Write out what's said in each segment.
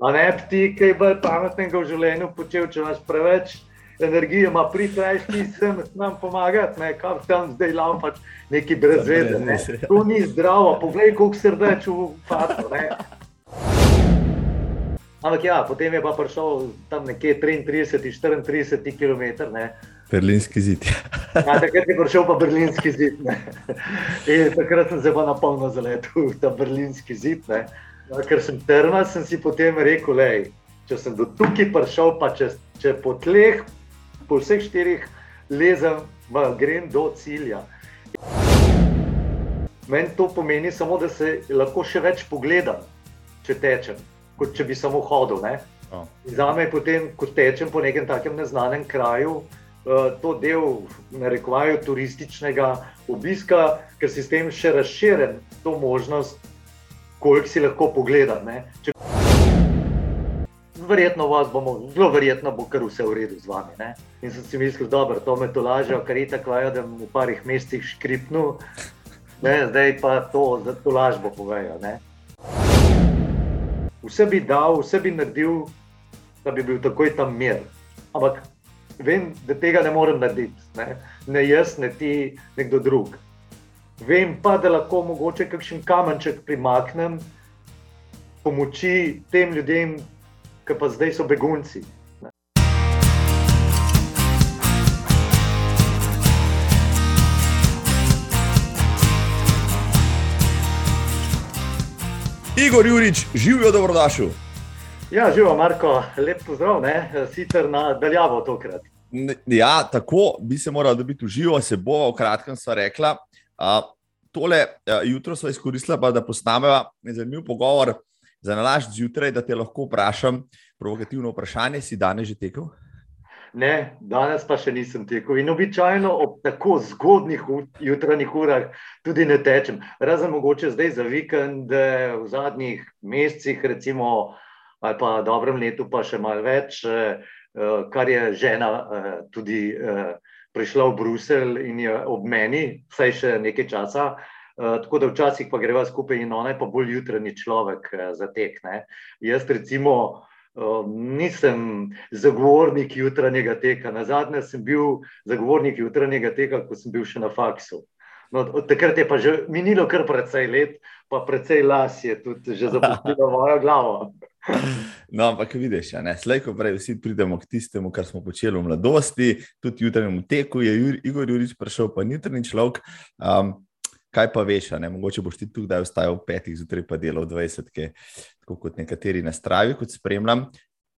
A ne bi ti kaj bolj pametnega v življenju počel, če imaš preveč energije, ima pritrajš ti sem nam pomagati, ne, kar tam zdaj laufaš, neki brezvede. Ne. To ni zdravo, poglej, koliko srdeč v fatu. Ampak ja, potem je pa prišel tam nekje 33-34 km. Ne. Berlinski zid. ja, takrat je prišel pa berlinski zid. takrat sem se pa napolnil zaletel v ta berlinski zid. Ne. Ja, ker sem trma, sem si potem rekel, lej, če sem do tukaj prišel, pa če, če po tleh, po vseh štirih lezem, grem do cilja. Meni to pomeni samo, da se lahko še več pogledam, če tečem, kot če bi samo hodil. Oh. Za me je potem, ko tečem po nekem takem neznanem kraju, uh, to del, narekovajo, turističnega obiska, ker si s tem še razširjen to možnost koliko si lahko pogleda. Če... Verjetno vas bomo, zelo verjetno bo kar vse v redu z vami. Ne? In sem si mislil, da to me to lažje, kar je tako, da bom v parih mesecih škripnil, ne? zdaj pa to, da to lažbo povejo. Ne? Vse bi dal, vse bi naredil, da bi bil takoj tam mir. Ampak vem, da tega ne morem narediti. Ne, ne jaz, ne ti, nekdo drug. Vem pa, da lahko mogoče kakšen kamenček primaknem pomoči tem ljudem, ki pa zdaj so begunci. Igor Jurič, živijo dobrodošli. Ja, živijo, Marko, lep pozdrav, ne? sicer na daljavo tokrat. Ja, tako bi se moralo dobiti v živo, se bo v kratkem sva rekla. Uh, tole uh, jutro smo izkoristili, da posnamemo zanimiv pogovor za nalaž zjutraj, da te lahko vprašam provokativno vprašanje. Si danes že tekel? Ne, danes pa še nisem tekel. In običajno ob tako zgodnih jutranjih urah tudi ne tečem. Razen mogoče zdaj za vikend, v zadnjih mesecih, recimo, ali pa dobrem letu, pa še malo več, kar je žena tudi prišla v Bruselj in je ob meni, vsaj še nekaj časa. Uh, tako da včasih pa greva skupaj in ona je pa bolj jutranji človek uh, za tek. Ne. Jaz, recimo, uh, nisem zagovornik jutranjega teka. Na zadnje sem bil zagovornik jutranjega teka, ko sem bil še na faksu. No, od takrat je pa že minilo kar precej let, pa precej las je tudi že zapustilo mojo glavo. No, ampak vidiš, ne, slej, ko prej vsi pridemo k tistemu, kar smo počeli v mladosti, tudi jutranjemu teku, je Jur, Igor Jurič prišel, pa jutranji človek. Um, kaj pa veš, ne, mogoče boš ti tu kdaj vstajal v petih, zjutraj pa delal v dvajsetke, tako kot nekateri na stravi, kot spremljam.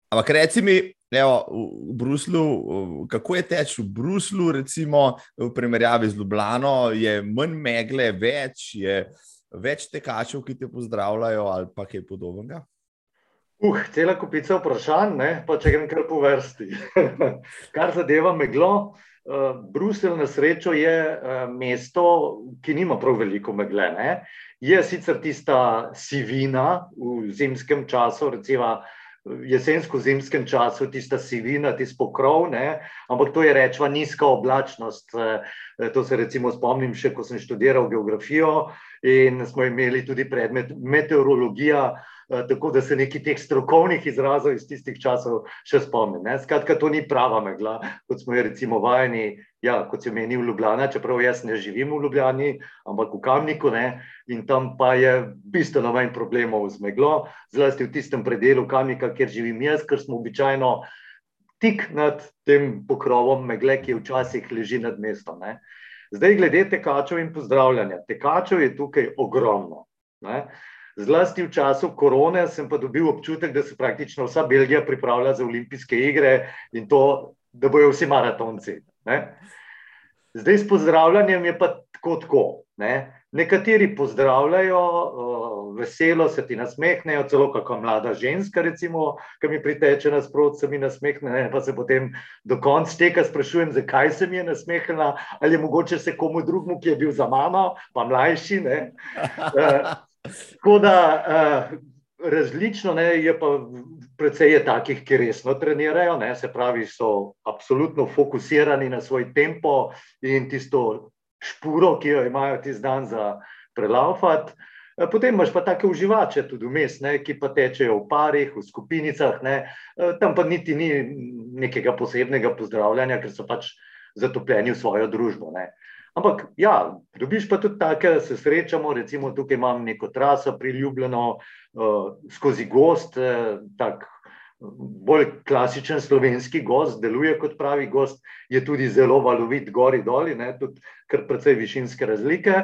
Ampak reci mi, evo, v Bruslu, kako je teč v Bruslu, recimo v primerjavi z Ljubljano, je manj megle, več, je več tekačev, ki te pozdravljajo ali pa kaj podobnega? Uh, cela kupica vprašanj, ne? pa če grem kar po vrsti. kar zadeva meglo, uh, Bruselj na srečo je uh, mesto, ki nima prav veliko megle. Ne? Je sicer tista sivina v zimskem času, recimo jesensko-zimskem času, tista sivina, tisti pokrov, ne? ampak to je rečva nizka oblačnost. To se recimo spomnim še, ko sem študiral geografijo in smo imeli tudi predmet meteorologija. Eh, tako da se neki teh strokovnih izrazov iz tistih časov še spomnim. Ne? Skratka, to ni prava megla, kot smo jo recimo vajeni, ja, kot se meni v Ljubljani, čeprav jaz ne živim v Ljubljani, ampak v Kamniku ne? in tam pa je bistveno manj problemov z meglo, zlasti v tistem predelu Kamnika, kjer živim jaz, ker smo običajno tik nad tem pokrovom megle, ki včasih leži nad mestom. Ne? Zdaj, glede tekačev in pozdravljanja. Tekačev je tukaj ogromno. Ne? Zlasti v času korone sem pa dobil občutek, da se praktično vsa Belgija pripravlja za olimpijske igre in to, da bojo vsi maratonci. Ne? Zdaj s pozdravljanjem je pa tako tako. Ne? Nekateri pozdravljajo, veselo se ti nasmehnejo, celo kako mlada ženska, recimo, ki mi priteče nasprot, se mi nasmehne, ne? pa se potem do konca teka sprašujem, zakaj se mi je nasmehnila, ali je mogoče se komu drugmu, ki je bil za mano, pa mlajši. Tako da uh, različno ne, je, pa predvsej je takih, ki resno trenirajo, ne, se pravi, so absolutno fokusirani na svoj tempo in tisto špuro, ki jo imajo ti dan za prelaufati. Potem imaš pa take uživače tudi vmes, ki pa tečejo v parih, v skupinicah, ne. tam pa niti ni nekega posebnega pozdravljanja, ker so pač zatopljeni v svojo družbo. Ne. Ampak, ja, dobiš pa tudi take, da se srečamo, recimo tukaj imam neko traso priljubljeno uh, skozi gost, uh, tak bolj klasičen slovenski gost, deluje kot pravi gost, je tudi zelo valovit, gori doli, ne, tudi kar precej višinske razlike.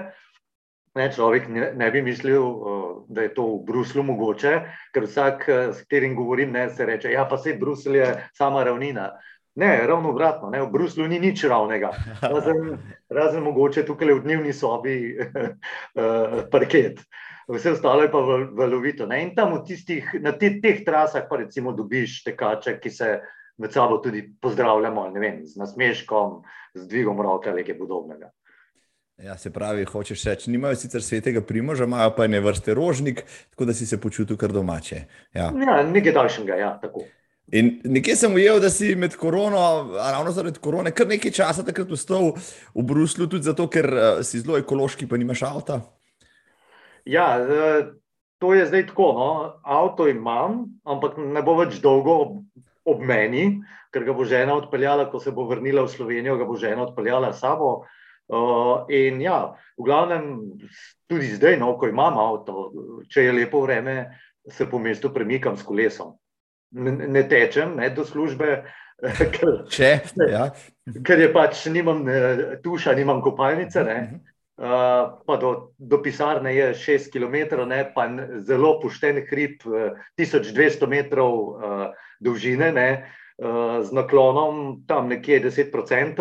Ne, človek ne, ne bi mislil, uh, da je to v Bruslu mogoče, ker vsak, s katerim govorim, ne, se reče, ja, pa se Bruselj je sama ravnina. Ne, ravno obratno, ne, v Bruslu ni nič ravnega, razen, razen mogoče tukaj v dnevni sobi uh, parket. Vse ostalo je pa valovito. In tam tistih, na teh, teh trasah pa recimo dobiš tekače, ki se med sabo tudi pozdravljamo, ne vem, z nasmeškom, z dvigom roke ali kaj podobnega. Ja, se pravi, hočeš reči, nimajo sicer svetega primoža, imajo pa ne vrste rožnik, tako da si se počutil kar domače. Ja, ja nekaj daljšega, ja, tako. In nekje sem ujel, da si med korono, ravno zaradi korone, kar nekaj časa takrat vstal v Bruslu, tudi zato, ker uh, si zelo ekološki, pa nimaš avta. Ja, uh, to je zdaj tako. No. Avto imam, ampak ne bo več dolgo ob, ob meni, ker ga bo žena odpeljala, ko se bo vrnila v Slovenijo, ga bo žena odpeljala sabo. Uh, in ja, v glavnem, tudi zdaj, no, ko imam avto, če je lepo vreme, se po mestu premikam s kolesom ne, ne tečem ne, do službe. Ker, Če, ja. ker je pač nimam tuša, nimam kopalnice. Ne. Uh, pa do, do pisarne je 6 km, ne, pa zelo pošten hrib, 1200 metrov uh, dolžine, ne, uh, z naklonom tam nekje 10%.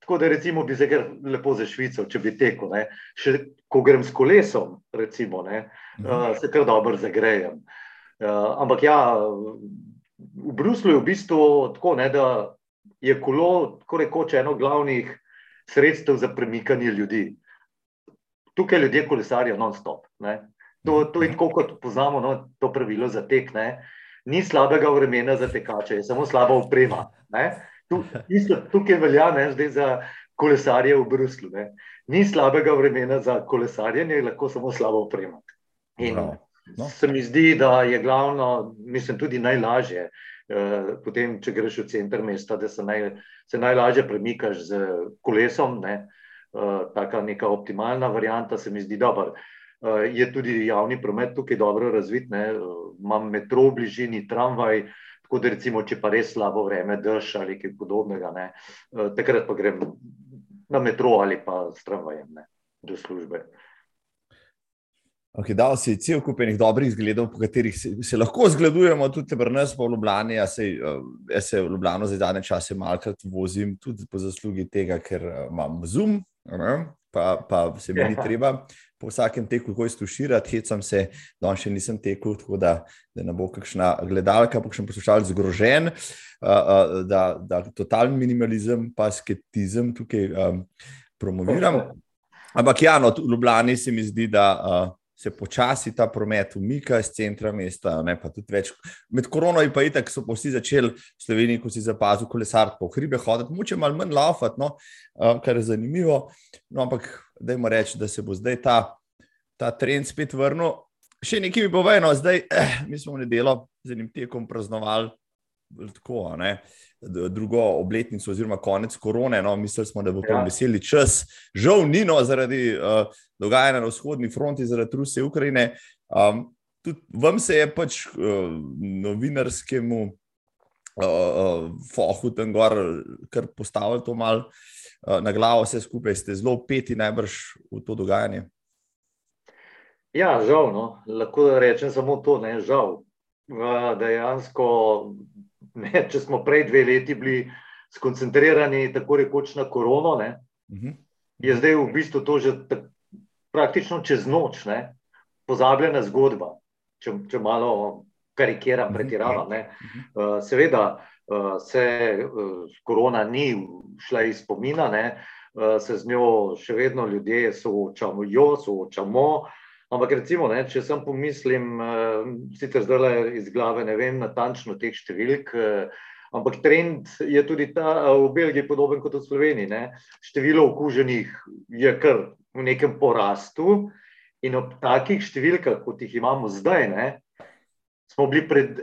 Tako da recimo bi se lepo za Švico, če bi tekel. Še ko grem s kolesom, recimo, ne, uh, se kar dobro zagrejem. Uh, ampak ja, v Bruslu je v bistvu tako, ne, da je kolo tako rekoč eno glavnih sredstev za premikanje ljudi. Tukaj ljudje kolesarijo non-stop. To, to je tako, kot poznamo no, to pravilo za tek. Ne. Ni slabega vremena za tekače, je samo slaba uprema. Tu, isto, tukaj velja ne, za kolesarje v Bruslu. Ne. Ni slabega vremena za kolesarjenje, lahko samo slaba uprema. In, no. No. Se mi zdi, da je glavno, mislim, tudi najlažje, eh, potem, če greš v center mesta, da se, naj, se najlažje premikaš z kolesom. Ne, eh, taka neka optimalna varianta se mi zdi dobra. Eh, je tudi javni promet tukaj dobro razvit, ne, imam metro v bližini, tramvaj. Tako da, recimo, če pa res slabo vreme, dež ali kaj podobnega, ne, takrat pa grem na metro ali pa s tramvajem ne, do službe. Okay, dal si cel kup enih dobrih zgledov, po katerih se, se lahko zgledujemo, tudi pri nas, v Ljubljani. Jaz se, uh, se v Ljubljano za zadnje čase malkrat vozim, tudi po zaslugi tega, ker uh, imam zoom, ne, pa, pa se mi ni treba po vsakem teku, ko iztuširati, hecam se, da še nisem tekel, tako da, da ne bo kakšna gledalka, pa še poslušalec zgrožen, uh, da, da totalni minimalizem, pa skeptizem tukaj um, promoviram. Ampak ja, no, v Ljubljani se mi zdi, da. Uh, se počasi ta promet umika iz centra mesta. Ne, Med korono in pa itak so vsi začeli v Sloveniji, ko si zapazil kolesar po hribe hoditi, moče malo manj laufati, no, kar je zanimivo. No, ampak dajmo reči, da se bo zdaj ta, ta trend spet vrnil. Še nekaj mi povej, no, zdaj eh, mi smo v nedelo z enim tekom praznovali. Tako, drugo obletnico, oziroma konec korone. No, mislili smo, da bo to ja. veseli čas, žal, ni no, zaradi uh, dogajanja na vzhodni fronti, zaradi Rusije in Ukrajine. Um, tudi vam se je pač uh, novinarskemu uh, uh, fohu tam gor, kar postavili to mal uh, na glavo, vse skupaj ste zelo peti, najbrž v to dogajanje. Ja, žal, no. lahko rečem samo to, ne žal. Uh, dejansko Ne, če smo prej dve leti bili skoncentrirani tako rekoč na korono, ne, uh mhm. -huh. je zdaj v bistvu to že praktično čez noč ne, pozabljena zgodba. Če, če malo karikiram, mhm. pretiravam. Uh, seveda uh, se uh, korona ni šla iz spomina, ne, se z njo še vedno ljudje soočamo, jo soočamo. Ampak, recimo, ne, če sem pomislim, uh, sicer zdaj le iz glave ne vem natančno teh številk, uh, ampak trend je tudi ta uh, v Belgiji podoben kot v Sloveniji. Ne. Število okuženih je kar v nekem porastu In ob takih številkah, kot jih imamo zdaj, ne, smo bili pred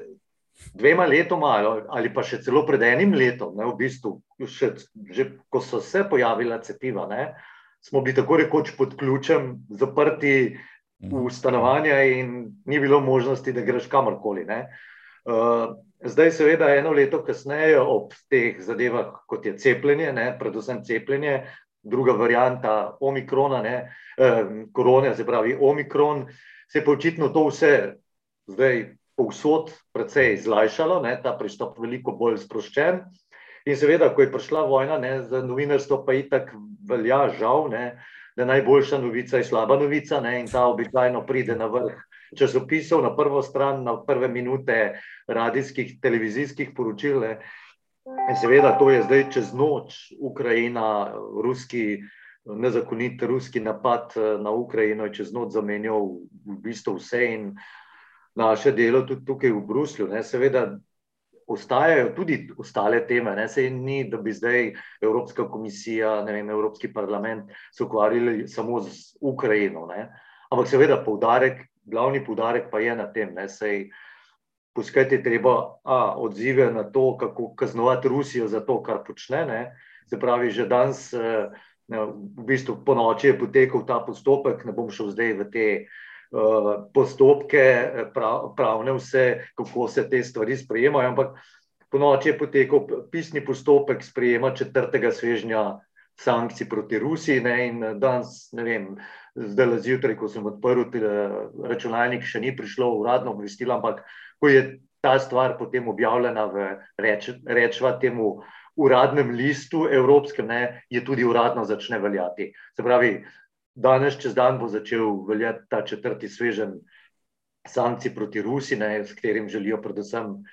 dvema letoma ali pa še celo pred enim letom, ne, v bistvu, še, že ko so se pojavila cepiva, ne, smo bili tako rekoč pod ključem, zaprti v mhm. stanovanja in ni bilo možnosti, da greš kamorkoli. Uh, zdaj, seveda, eno leto kasneje, ob teh zadevah, kot je cepljenje, ne, predvsem cepljenje, druga varianta omikrona, ne, eh, korone, se pravi omikron, se je očitno to vse zdaj povsod precej izlajšalo, ne, ta pristop veliko bolj sproščen. In seveda, ko je prišla vojna, ne, za novinarstvo pa itak velja žal, ne, da najboljša novica je slaba novica ne, in ta običajno pride na vrh časopisov, na prvo stran, na prve minute radijskih, televizijskih poročil. In seveda, to je zdaj čez noč, Ukrajina, ruski, nezakonit ruski napad na Ukrajino je čez noč zamenjal v bistvu vse in naše delo tudi tukaj v Bruslju. Ne. Seveda, ostajajo tudi ostale teme, ne se ni, da bi zdaj Evropska komisija, ne vem, Evropski parlament se ukvarjali samo z Ukrajino. Ne. Ampak seveda, poudarek, glavni poudarek pa je na tem, da se je poskrbeti treba a, odzive na to, kako kaznovati Rusijo za to, kar počne. Ne. Se pravi, že danes, eh, v bistvu po noči je potekal ta postopek, ne bom šel zdaj v te postopke, prav, pravne vse, kako se te stvari sprejemajo, ampak po noči je potekal pisni postopek sprejema četrtega svežnja sankcij proti Rusiji ne, in danes, ne vem, zdaj le zjutraj, ko sem odprl računalnik, še ni prišlo uradno obvestilo, ampak ko je ta stvar potem objavljena v reč, rečva temu uradnem listu evropskem, ne, je tudi uradno začne veljati. Se pravi, danes čez dan bo začel veljati ta četrti svežen sankcij proti Rusi, ne, s katerim želijo predvsem,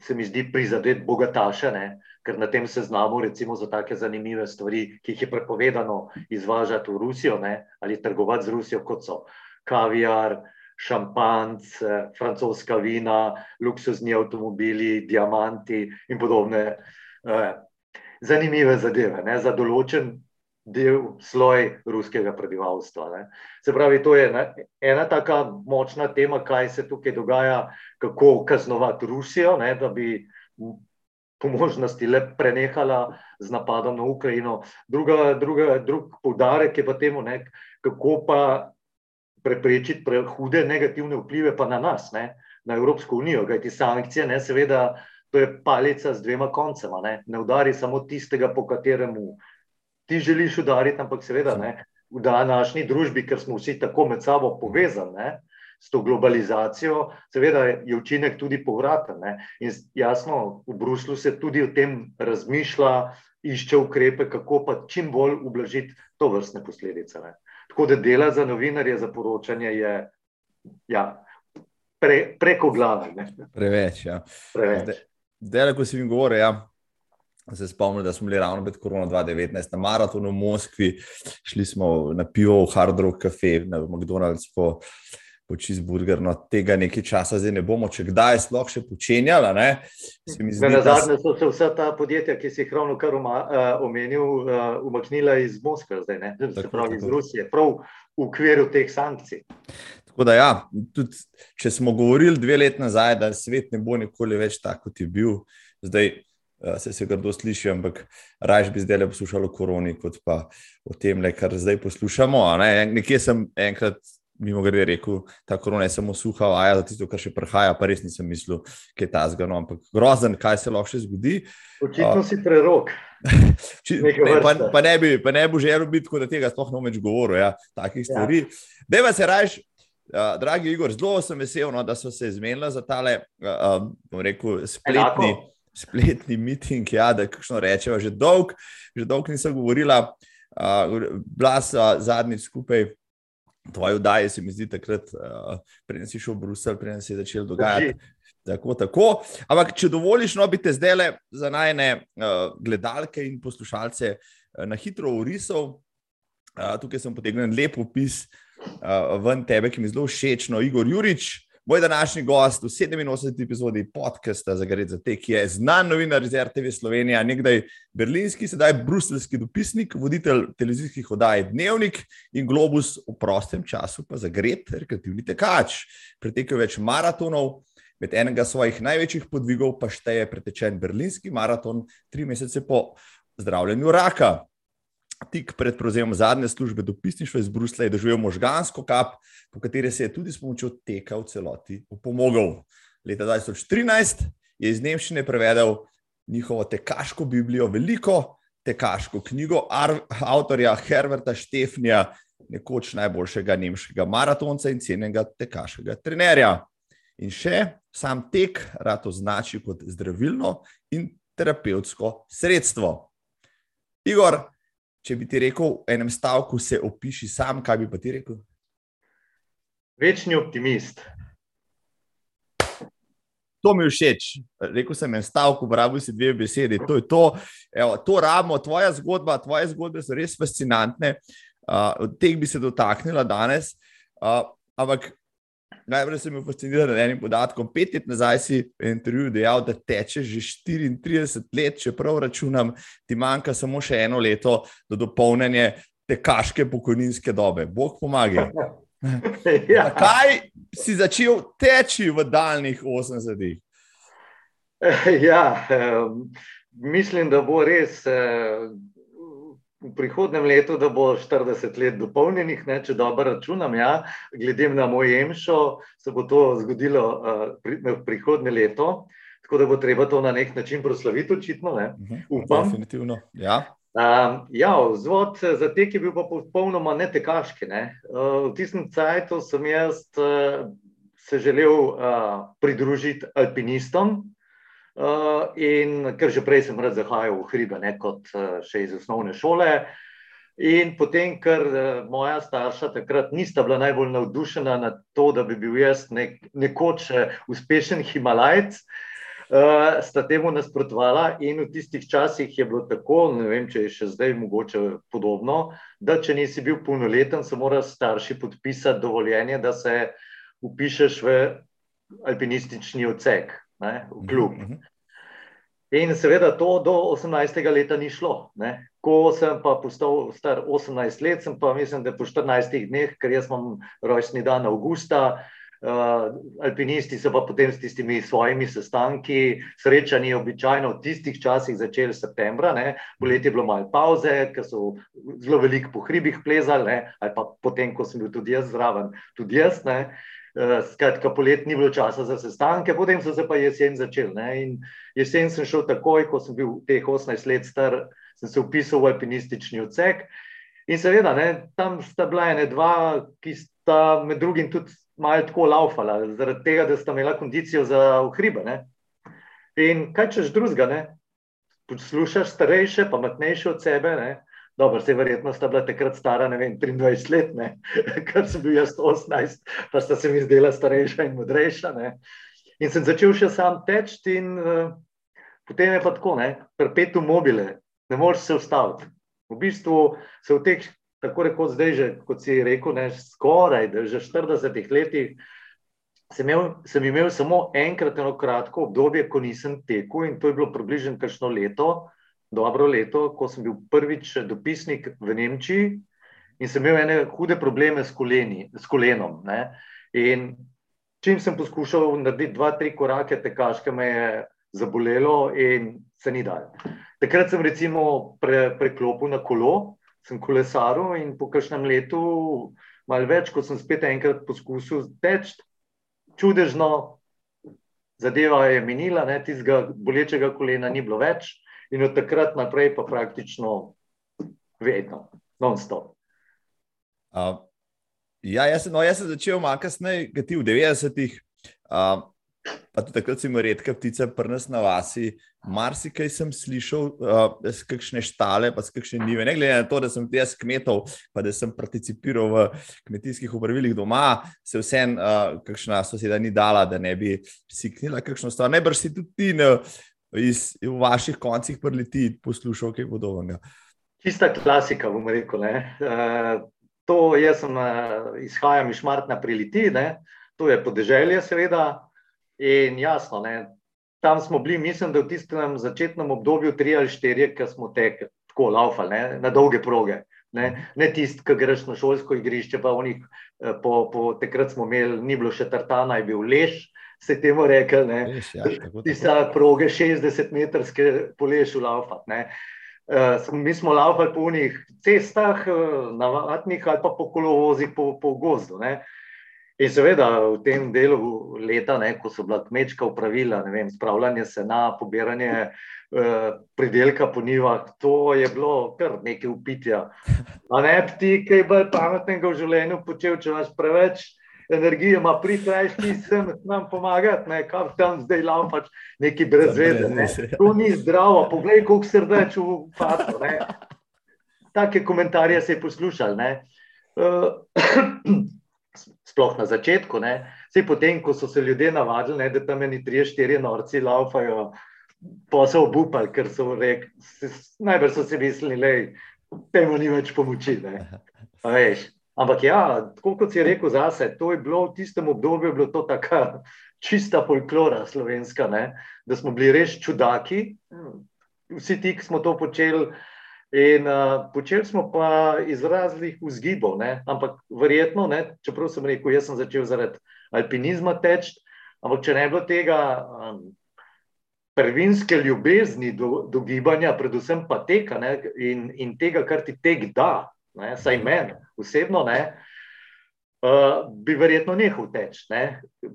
se mi zdi, prizadeti bogataše, ne, ker na tem seznamu, recimo za take zanimive stvari, ki jih je prepovedano izvažati v Rusijo ne, ali trgovati z Rusijo, kot so kaviar, šampanc, francoska vina, luksuzni avtomobili, diamanti in podobne eh, zanimive zadeve ne, za določen del sloj ruskega prebivalstva. Ne. Se pravi, to je ne, ena taka močna tema, kaj se tukaj dogaja, kako kaznovati Rusijo, ne, da bi po možnosti le prenehala z napadom na Ukrajino. Druga, druga, drug poudarek je pa temu, ne, kako pa preprečiti prehude negativne vplive pa na nas, ne, na Evropsko unijo, kajti sankcije, ne, seveda, to je palica z dvema koncema, ne, ne udari samo tistega, po kateremu ti želiš udariti, ampak seveda ne, v današnji družbi, ker smo vsi tako med sabo povezani, ne, s to globalizacijo, seveda je učinek tudi povraten. Ne. In jasno, v Bruslu se tudi o tem razmišlja, išče ukrepe, kako pa čim bolj ublažiti to vrstne posledice. Ne. Tako da dela za novinarje, za poročanje je ja, pre, preko glave. Ne. Preveč. Ja. Preveč. Zdaj, ko si mi govoril, ja, se spomnim, da smo bili ravno pred korona 2019 na maratonu v Moskvi, šli smo na pivo v Hard Rock Cafe, na McDonald's. Po, po cheeseburger, no tega nekaj časa zdaj ne bomo, če kdaj sploh še počenjali. Na zadnje so se vsa ta podjetja, ki si jih ravno kar uh, omenil, uh, umaknila iz Moskve, zdaj ne, tako, se pravi tako. iz Rusije, prav v okviru teh sankcij. Tako da, ja, tudi če smo govorili dve leti nazaj, da svet ne bo nikoli več tako, kot je bil, zdaj se se grdo sliši, ampak raje bi zdaj le poslušali o koroni, kot pa o tem, le, kar zdaj poslušamo. Ne? Nekje sem enkrat mimo grede rekel, ta korona je samo suha, a ja, za tisto, kar še prihaja, pa res nisem mislil, kaj je ta zgano, ampak grozen, kaj se lahko še zgodi. Očitno uh, si prerok. ne, pa, pa, ne bi, pa ne bi želel biti, da tega sploh ne več govoril, ja, takih ja. stvari. Ja. Deva se raje. Uh, dragi Igor, zelo sem vesel, no, da so se izmenili za tale, uh, bom rekel, spletni, spletni miting. Ja, da, kakšno rečemo, že dolgo dolg nisem govorila, uh, bila sem zadnjič skupaj tvoji vdaji, se mi zdi, takrat, uh, preden si šel v Bruselj, preden si začel dogajati. Tako, tako. Ampak, če dovoliš, no, bi te zdaj le za najne uh, gledalke in poslušalce uh, na hitro urisal. Uh, tukaj sem potegnil lep opis uh, ven tebe, ki mi zelo všeč, no, Igor Jurič. Moj današnji gost v 87. epizodi podcasta za Gred za te, ki je znan novinar iz RTV Slovenija, nekdaj berlinski, sedaj bruselski dopisnik, voditelj televizijskih oddaj Dnevnik in Globus v prostem času, pa za Gred, rekreativni tekač. Pretekel več maratonov, med enega svojih največjih podvigov pa šteje pretečen berlinski maraton, tri mesece po zdravljenju raka tik pred prevzemom zadnje službe dopisništva iz Brusla je doživel možgansko kap, po kateri se je tudi s pomočjo teka v celoti upomogel. Leta 2013 je iz Nemščine prevedel njihovo tekaško Biblijo, veliko tekaško knjigo avtorja Herberta Štefnija, nekoč najboljšega nemškega maratonca in cenjenega tekaškega trenerja. In še sam tek rad označi kot zdravilno in terapevtsko sredstvo. Igor, če bi ti rekel v enem stavku, se opiši sam, kaj bi pa ti rekel? Večni optimist. To mi je všeč. Rekl sem en stavek, uporabil si dve besedi. To je to, Evo, to rabimo, tvoja zgodba, tvoje zgodbe so res fascinantne. Uh, od teh bi se dotaknila danes. Uh, ampak Najprej sem bil fasciniran z enim podatkom. Pet let nazaj si v intervjuju dejal, da teče že 34 let, če prav računam, ti manjka samo še eno leto do dopolnjenja tekaške pokojninske dobe. Bog pomaga. ja. Kaj si začel teči v daljnih 80-ih? Ja, mislim, da bo res v prihodnem letu, da bo 40 let dopolnjenih, ne, če dobro računam, ja, glede na moj emšo, se bo to zgodilo uh, pri, prihodnje leto, tako da bo treba to na nek način proslaviti, očitno. Ne, mhm, upam. Definitivno. Ja. Uh, ja, vzvod za tek je bil pa popolnoma netekaški. Ne. Uh, v tistem cajtu sem jaz uh, se želel uh, pridružiti alpinistom, Uh, in ker že prej sem rad zahajal v hribe, ne, kot uh, še iz osnovne šole. In potem, ker uh, moja starša takrat nista bila najbolj navdušena nad to, da bi bil jaz nek, nekoč uspešen Himalajc, uh, sta temu nasprotovala. In v tistih časih je bilo tako, ne vem, če je še zdaj mogoče podobno, da če nisi bil polnoleten, so morali starši podpisati dovoljenje, da se upišeš v alpinistični odsek ne, v klub. Uh mhm, -huh. Mhm. In seveda to do 18. leta ni šlo. Ne. Ko sem pa postal star 18 let, sem pa mislim, da po 14 dneh, ker jaz imam rojstni dan avgusta, uh, alpinisti so pa potem s tistimi svojimi sestanki, srečanji običajno v tistih časih začeli septembra, ne. poleti je bilo malo pauze, ker so zelo veliko po hribih plezali, ne. ali pa potem, ko sem bil tudi jaz zraven, tudi jaz. Ne. Eh, skratka, polet ni bilo časa za sestanke, potem so se pa jesen začeli. Ne? In jesen sem šel takoj, ko sem bil teh 18 let star, sem se upisal v alpinistični odsek. In seveda, ne, tam sta bila ena, dva, ki sta med drugim tudi malo tako laufala, zaradi tega, da sta imela kondicijo za hribe. In kaj češ drugega, poslušaš starejše, pametnejše od sebe. Ne? Dobro, se verjetno sta bila takrat stara, ne vem, 23 let, ne? kar sem bil jaz 18, pa sta se mi zdela starejša in modrejša. Ne? In sem začel še sam teči, in uh, potem je pa tako, ne, perpetuum mobile, ne moreš se ustaviti. V bistvu se v teh, tako rekoč zdaj, že, kot si rekel, ne, skoraj, da že 40 letih. Sem imel, sem imel samo enkrat eno kratko obdobje, ko nisem tekel, in to je bilo približno kakšno leto, dobro leto, ko sem bil prvič dopisnik v Nemčiji in sem imel ene hude probleme s, koleni, s kolenom. Ne. In čim sem poskušal narediti dva, tri korake, tekaške me je zabolelo in se ni dal. Takrat sem recimo pre, preklopil na kolo, sem kolesaril in po kakšnem letu, malo več, ko sem spet enkrat poskusil teči, čudežno. Zadeva je minila, tistega bolečega kolena ni bilo več, in od takrat naprej pa praktično vedno, non-stop. Uh, ja, jaz, no, jaz sem začel malo kasneje, kot ti v 90-ih. Uh, Pa tudi takrat si imel redke ptice, prnes na vasi. Marsikaj sem slišal, uh, kakšne štale, pa kakšne nive. Ne glede na to, da sem jaz kmetov, pa da sem participiral v kmetijskih upravilih doma, se vsem, uh, kakšna soseda ni dala, da ne bi siknila kakšno stvar. Najbrž si tudi ti ne, iz, v vaših koncih preleti poslušal kaj podobnega. Čista klasika, bom rekel. Uh, to jaz sem, uh, izhajam iz Šmartna preleti. Ne? to je podeželje, seveda. In jasno, ne, tam smo bili, mislim, da v tistem začetnem obdobju, tri ali štiri, ki smo tekli tako laufali, ne, na dolge proge. Ne, ne tisti, ki greš na šolsko igrišče, pa onih, eh, po, po takrat smo imeli, ni bilo še tartana, je bil lež, se temu rekel. Ja, Tiste proge, 60-metrske po lešu laufati. Uh, mi smo laufali po unih cestah, uh, navadnih ali pa po kolovozih, po, po gozdu. Ne. In seveda v tem delu leta, ne, ko so bila kmečka upravila, vem, spravljanje sena, pobiranje uh, pridelka po nivah, to je bilo kar nekaj upitja. A ne bi ti kaj bolj pametnega v življenju počel, če imaš preveč energije, ima prikrajš ti sem nam pomagati, ne, kaj tam zdaj laufaš, neki brezvede. Ne. To ni zdravo, poglej, koliko srdeč fatu. Take komentarje se je poslušal. Uh, sploh na začetku, vse potem, ko so se ljudje navadili, ne, da tam eni tri, štiri norci laufajo, pa so obupali, ker so rekli, najbrž so si mislili, da temu ni več pomoči. Veš, Ampak ja, tako kot si rekel zase, to je bilo v tistem obdobju, bilo to taka čista folklora slovenska, ne? da smo bili res čudaki, vsi ti, ki smo to počeli. In uh, počeli smo pa iz raznih vzgibov, ne? ampak verjetno, ne? čeprav sem rekel, jaz sem začel zaradi alpinizma teči, ampak če ne bi bilo tega um, prvinske ljubezni do, do gibanja, predvsem pa teka ne? in, in tega, kar ti tek da, ne? saj meni osebno, ne, uh, bi verjetno nehal teči. Ne.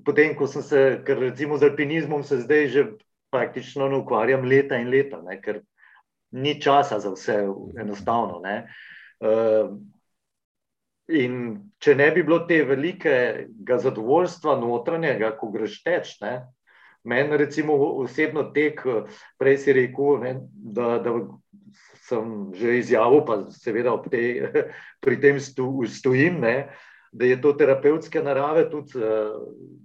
Potem, ko sem se, ker recimo z alpinizmom se zdaj že praktično ne ukvarjam leta in leta, ne, ker ni časa za vse enostavno. Ne. Uh, in če ne bi bilo te velikega zadovoljstva notranjega, ko greš teč, ne, meni recimo osebno tek, prej si rekel, ne, da, da sem že izjavil, pa seveda tej, pri tem stojim, ne, da je to terapevtske narave, tudi uh,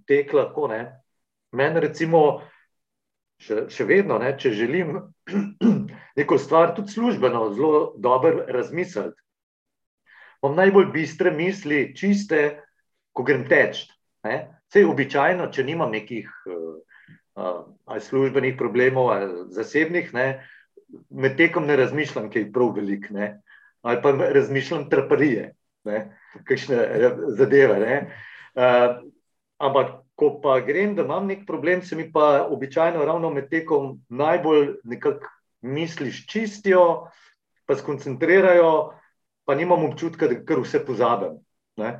tek lahko. Meni, recimo, še, še vedno, ne, če želim neko stvar, tudi službeno, zelo dobro razmisliti, imam najbolj bistre misli, čiste, ko grem teč. Vse je običajno, če nimam nekih uh, uh, službenih problemov ali zasebnih. Ne, uh, med tekom ne razmišljam, kaj je prav velik, ne? ali pa razmišljam traparije, kakšne eh, zadeve. Ne? Uh, ampak, ko pa grem, da imam nek problem, se mi pa običajno ravno med tekom najbolj nekako misliš čistijo, pa skoncentrirajo, pa nimam občutka, da kar vse pozabim. Ne?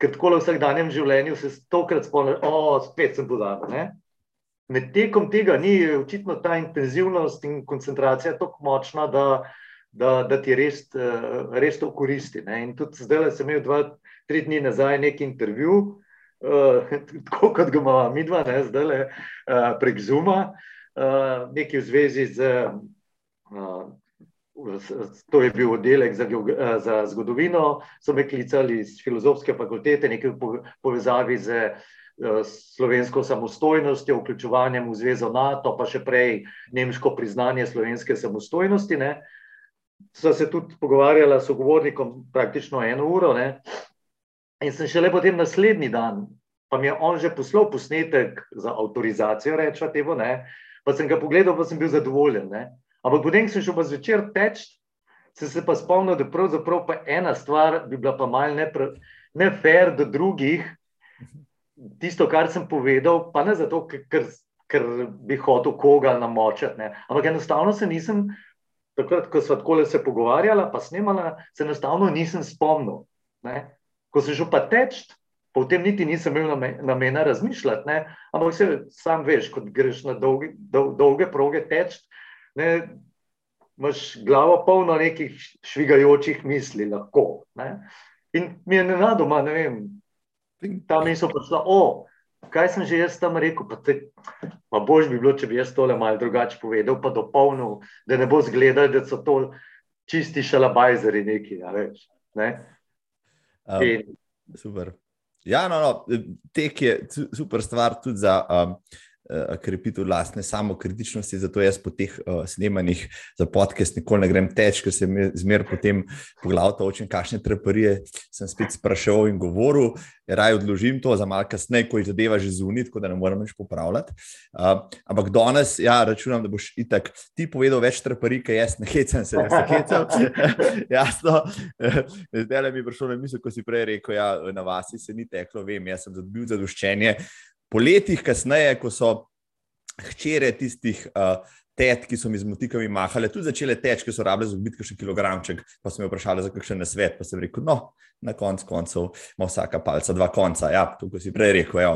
Ker tako v vsakdanjem življenju se stokrat spomnim, oh, spet sem pozabil med tekom tega ni očitno ta intenzivnost in koncentracija tako močna, da, da, da ti res, eh, res to koristi. Ne? In tudi zdaj sem imel dva, tri dni nazaj neki intervju, uh, tako kot ga imamo mi dva, ne? zdaj le uh, prek Zuma, uh, nekaj v zvezi z. Uh, To je bil oddelek za, za zgodovino, so me klicali iz filozofske fakultete, nekaj v povezavi z Eh, slovensko samostojnostjo, vključevanjem v zvezo NATO, pa še prej nemško priznanje slovenske samostojnosti. Ne. Sva se tudi pogovarjala s sogovornikom praktično eno uro. Ne. In sem šele potem naslednji dan, pa mi je on že poslal posnetek za avtorizacijo, rečeva temu, ne. pa sem ga pogledal, pa sem bil zadovoljen. Ne. Ampak potem sem šel pa zvečer teč, sem se pa spomnil, da pravzaprav pa ena stvar bi bila pa mal ne fair do drugih, tisto, kar sem povedal, pa ne zato, ker, ker bi hotel koga namočiti, ne. ampak enostavno se nisem, takrat, ko smo tako se pogovarjali, pa snemala, se enostavno nisem spomnil. Ne. Ko sem šel pa teč, pa v tem niti nisem imel namena razmišljati, ne. ampak se sam veš, kot greš na dolgi, dol, dolge proge teč. Máš glavo polno nekih švigajočih misli, lahko. Ne? In mi je nenadoma, ne vem, Ta misel prišla, o, kaj sem že jaz tam rekel. Pa, te, pa bož bi bilo, če bi jaz tole malo drugače povedal, pa dopolnil, da ne bo zgledal, da so to čisti šalabajzeri neki. Ja, veš, ne? um, In, super. Ja, no, no, tek je super stvar tudi za um, krepitev vlastne samokritičnosti. Zato jaz po teh uh, snemanjih za podcast nikoli ne grem teč, ker se mi zmer potem poglavito očem, kakšne treparije sem spet spraševal in govoril. Raj odložim to za malce kasneje, ko je zadeva že zunit, tako da ne morem več popravljati. Uh, ampak danes, ja, računam, da boš itak ti povedal več treparij, kaj jaz ne hecam se, da se hecam. Jasno, zdaj mi je prišlo na misel, ko si prej rekel, ja, na vas se ni teklo, vem, jaz sem dobil zadoščenje. Po letih kasneje, ko so hčere tistih uh, tet, ki so mi z motikami mahale, tudi začele teči, ki so rabile za biti še kilogramček, pa so me vprašali za kakšen nasvet, pa sem rekel, no, na koncu koncev ima vsaka palca dva konca, ja, tukaj si prej rekel. Ja.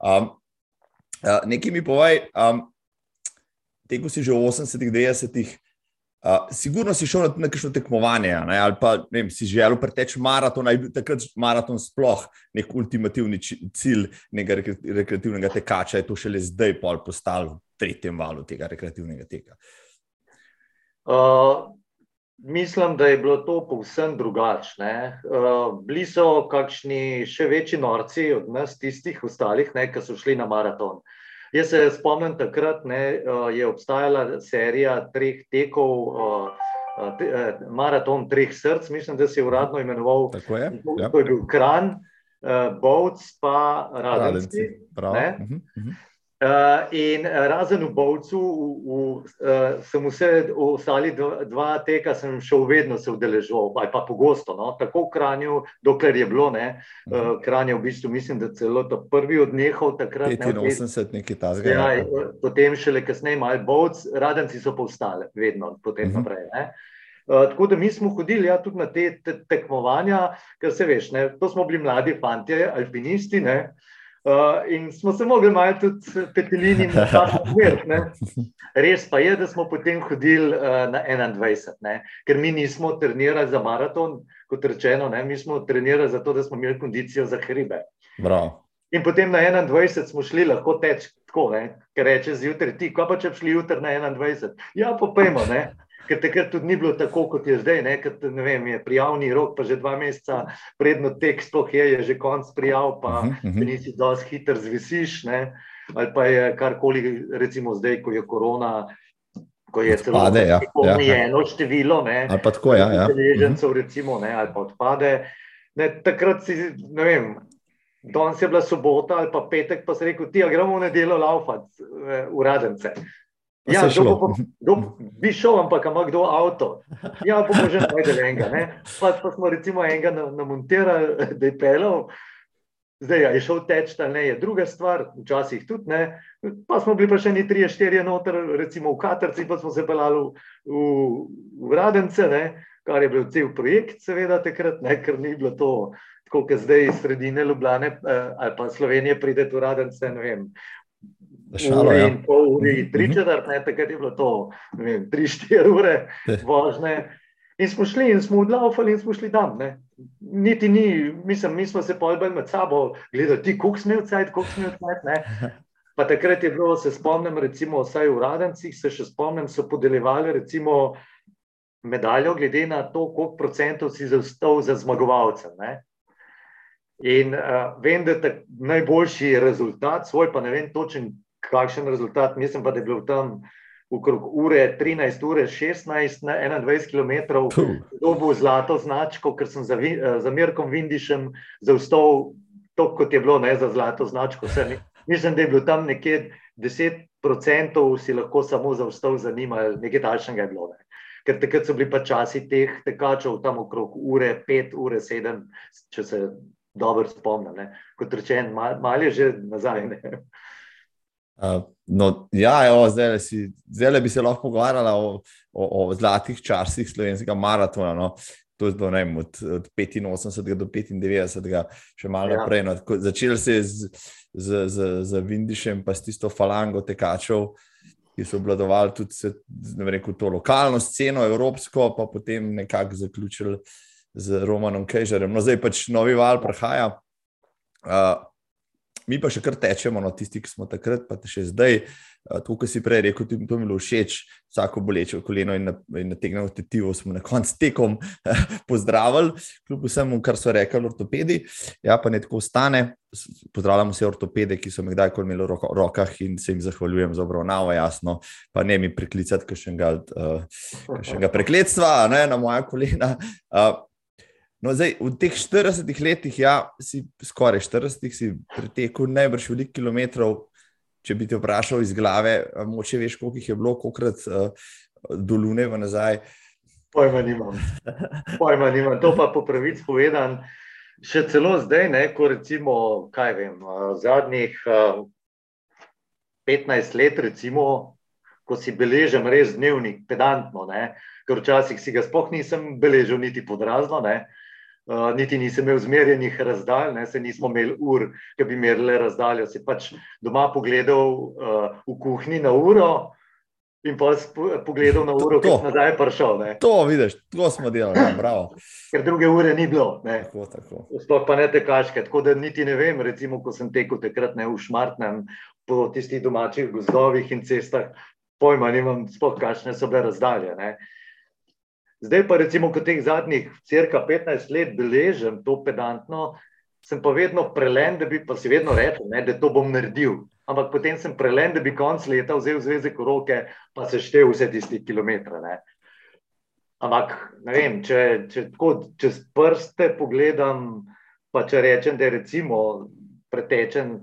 Um, uh, nekaj mi povej, um, teko si že v 80-ih, 90-ih, Uh, sigurno si šel na neko tekmovanje, ne, ali pa vem, si želel preteči maraton, ali takrat maraton sploh nek ultimativni cilj nekega rekreativnega tekača, je to šele zdaj pol postal v tretjem valu tega rekreativnega teka. Uh, mislim, da je bilo to povsem drugačne. Uh, bili so kakšni še večji norci od nas, tistih ostalih, ki so šli na maraton. Uh, Jaz se spomnim, takrat ne, eh, je obstajala serija treh tekov, eh, eh, maraton treh src, mislim, da se je uradno imenoval. Tako je. Ja. To je bil Kran, Bovc, pa Radenci. Radenci Uh, in eh, razen v Bovcu, uh, sem vse ostali dva, dva teka, sem šel vedno se udeležoval, ali pa pogosto, no? tako v Kranju, dokler je bilo, ne, uh, Kranje v bistvu, mislim, da celo to prvi odnehal takrat. 85, nekaj tazga. Ja, ja, potem šele kasneje, malo Bovc, radenci so pa ostali, vedno, potem uh mhm. -huh. naprej. Ne? Uh, tako da mi smo hodili ja, tudi na te, te tekmovanja, ker se veš, ne, to smo bili mladi fanti, alpinisti. Ne, uh, Uh, in smo se mogli malo tudi petelini na ta smer. Res pa je, da smo potem hodili uh, na 21, ne? ker mi nismo trenirali za maraton, kot rečeno, ne? mi smo trenirali za to, da smo imeli kondicijo za hribe. Bravo. In potem na 21 smo šli lahko teč tako, ne? ker reče zjutraj ti, ko pa če bi šli jutri na 21, ja, popejmo ker takrat tudi ni bilo tako, kot je zdaj. Ne, ker, ne vem, je prijavni rok, pa že dva meseca predno tekst, to je, je že konc prijav, pa uh -huh. nisi dosti hiter zvisiš. Ne, ali pa je karkoli, recimo zdaj, ko je korona. Ko je celo odpade, ja. ja. eno število, ne, ali pa tako, ja, ja. Ležencev, recimo, ne, ali pa odpade. Ne, takrat si, ne vem, danes je bila sobota ali pa petek, pa si rekel, ti, a gremo v nedeljo laufati, eh, uradence. Ja, bi šel, ampak ima kdo avto. Ja, pa že najdel enega. Pa, pa smo recimo enega namontirali, da je pelal. Zdaj ja, je šel teč, da ne je druga stvar, včasih tudi ne. Pa smo bili pa še ni tri, štiri noter, recimo v Katarci, pa smo se pelali v, v, v Radence, ne? kar je bil cel projekt, seveda, takrat, ne? ker ni bilo to. Tako kot zdaj iz sredine Ljubljana eh, ali pa Slovenije pride v Radence, ne vem, Šalo, uri ja. in pol uri, mhm. tri četrt, ne, takrat je bilo to, ne vem, tri, štiri ure vožnje. In smo šli in smo odlaufali in smo šli tam. Ne. Niti ni, mislim, mi smo se pojbali med sabo, gledali ti, koliko smo odcajt, koliko smo odcajt. Pa takrat je bilo, se spomnim, recimo, vsaj v Radencih, se še spomnim, so podeljevali recimo medaljo glede na to, koliko procentov si zaustal za zmagovalcem. Ne. In uh, vem, da je najboljši rezultat, svoj pa ne vem točen, kakšen rezultat. Mislim pa, da je bil tam okrog ure 13, ure 16 na 21 km, dobil zlato značko, ker sem za, eh, za Mirkom Vindišem zaustal to, kot je bilo ne, za zlato značko. Vse, mislim, da je bilo tam nekje 10% si lahko samo zaustal za njima, nekaj daljšega je bilo. Ne. Ker takrat so bili pa časi teh tekačev tam okrog ure 5, ure 7, če se dobro spomnim. Kot rečeno, malo mal je že nazaj. Ne. Uh, no, ja, evo, zdaj, si, zdaj bi se lahko pogovarjala o, o, o zlatih časih slovenskega maratona. No. To je bilo vem, od, od 85 do 95, še malo ja. naprej. No. Začel se je z, z, z, z Vindišem, pa s tisto falango tekačev, ki so obladovali tudi se, rekel, to lokalno sceno, evropsko, pa potem nekako zaključili z Romanom Kejžerjem. No, zdaj pač novi val prihaja. Uh, mi pa še kar tečemo, no, tisti, ki smo takrat, pa še zdaj. Uh, to, kar si prej rekel, tudi to mi je bilo všeč, vsako boleče koleno in, na, in nategnemo tetivo, smo na koncu tekom pozdravili, kljub vsemu, kar so rekli ortopedi. Ja, pa ne tako stane. Pozdravljamo vse ortopede, ki so me kdajkoli imeli v rokah in se jim zahvaljujem za obravnavo, jasno, pa ne mi preklicati kakšnega uh, prekletstva ne, na moja kolena. Uh, No, zdaj, v teh 40 letih, ja, si skoraj 40, si pretekel najbrž veliko kilometrov. Če bi te vprašal iz glave, moče veš, koliko jih je bilo, kolikrat uh, do Lune v nazaj. Pojma nimam. Pojma nimam. To pa po pravici povedan. Še celo zdaj, ne, ko recimo, kaj vem, zadnjih uh, 15 let, recimo, ko si beležem res dnevnik, pedantno, ne, ker včasih si ga spoh nisem beležil niti podrazno. Ne, uh, Uh, niti nisem imel zmerjenih razdalj, ne, se nismo imeli ur, ki bi merili razdaljo. Si pač doma pogledal uh, v kuhinji na uro in pa pogledal na uro, ki je nazaj prišel. Ne. To vidiš, to smo delali, ja, bravo. Ker druge ure ni bilo. Tako, tako. Sploh pa ne te kaške. Tako da niti ne vem, recimo, ko sem tekel takrat ne v Šmartnem po tistih domačih gozdovih in cestah, pojma nimam, sploh kakšne so bile razdalje. Ne. Zdaj pa, recimo, kot teh zadnjih cirka 15 let beležim to pedantno, sem pa vedno prelen, da bi pa si vedno rekel, ne, da to bom naredil. Ampak potem sem prelen, da bi konc leta vzel zvezek v roke, pa se štev vse tiste kilometre. Ne. Ampak, ne vem, če, če tako čez prste pogledam, pa če rečem, da je recimo pretečen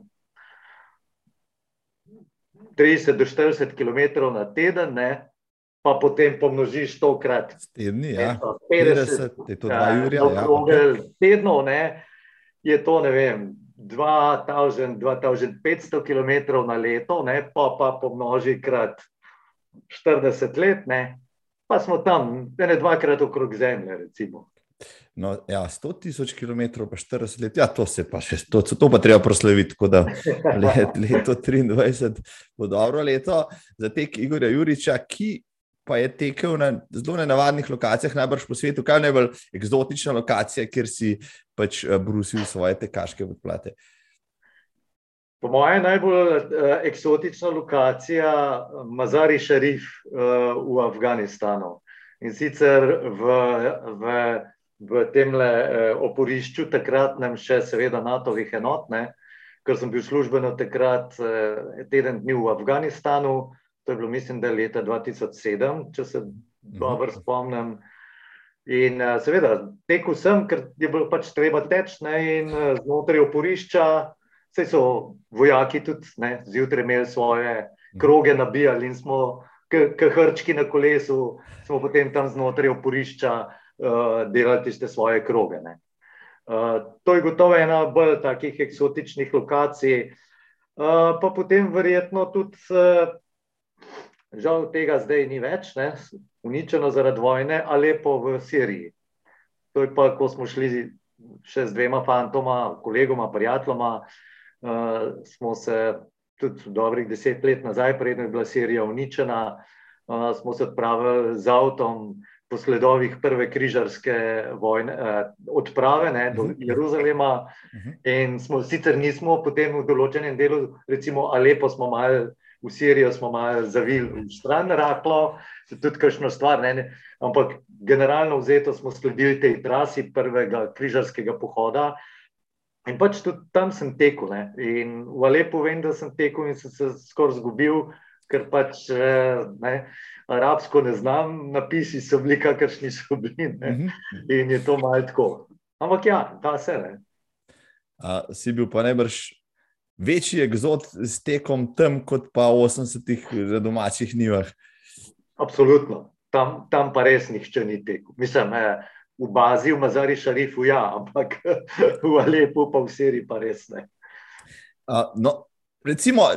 30 do 40 km na teden, ne, pa potem pomnožiš to krat. Tedni, ja. 50, je to 2 ure. Ja, okay. Tedno ne, je to ne vem. 2000, 2500 km na leto, ne, pa, pa pomnoži krat 40 let, ne, pa smo tam, ne dvakrat okrog Zemlje. Recimo. No, ja, 100 tisoč km, pa 40 let, ja, to se pa še, to, to pa treba proslaviti, tako da let, leto 23 bo dobro leto za tek Igorja Juriča, ki pa je tekel na zelo nenavadnih lokacijah, najbrž po svetu, kaj je najbolj eksotična lokacija, kjer si pač eh, brusil svoje tekaške podplate. Po mojem, najbolj uh, eksotična lokacija je Mazari Šarif uh, v Afganistanu. In sicer v, v, v tem uh, oporišču, takratnem še, seveda, NATO-vih enot, ne, ker sem bil službeno takrat uh, teden dni v Afganistanu, uh, To je bilo, mislim, da je leta 2007, če se dobro mhm. spomnim. In uh, seveda, tekel sem, ker je bilo pač treba teči, in uh, znotraj oporišča, vse so vojaki tudi ne, zjutraj imeli svoje mhm. kroge nabijali in smo, kot hrčki na kolesu, smo potem tam znotraj oporišča uh, delali tiste svoje kroge. Uh, to je gotovo ena bolj takih eksotičnih lokacij. Uh, pa potem verjetno tudi. Uh, Žal tega zdaj ni več, ne? uničeno zaradi vojne, ali pa v Siriji. To je pa, ko smo šli še z dvema fantoma, kolegoma, prijateljoma, uh, smo se tudi dobrih deset let nazaj, predtem je bila Sirija uničena, uh, smo se odpravili z avtom po sledovih prve križarske vojne, uh, odprave ne, do mhm. Jeruzalema. Mhm. In smo sicer nismo potem v določenem delu, recimo Alepo, smo malo v Sirijo smo malo zavili v stran, rahlo, tudi kakšno stvar. Ne, ne. Ampak generalno vzeto smo sledili tej trasi prvega križarskega pohoda. In pač tudi tam sem tekel. Ne. In v Alepu vem, da sem tekel in sem se skoraj zgubil, ker pač ne, arabsko ne znam, napisi so bili, kakršni so bili. Ne. Mhm. In je to malo tako. Ampak ja, da se ne. A, si bil pa najbrž večji egzot s tekom tam, kot pa v 80-ih domačih nivah. Absolutno, tam, tam pa res nihče ni tekel. Mislim, eh, v bazi, v Mazari Šarifu, ja, ampak v Alepu, pa v Siriji, pa res ne. Uh, no. Recimo,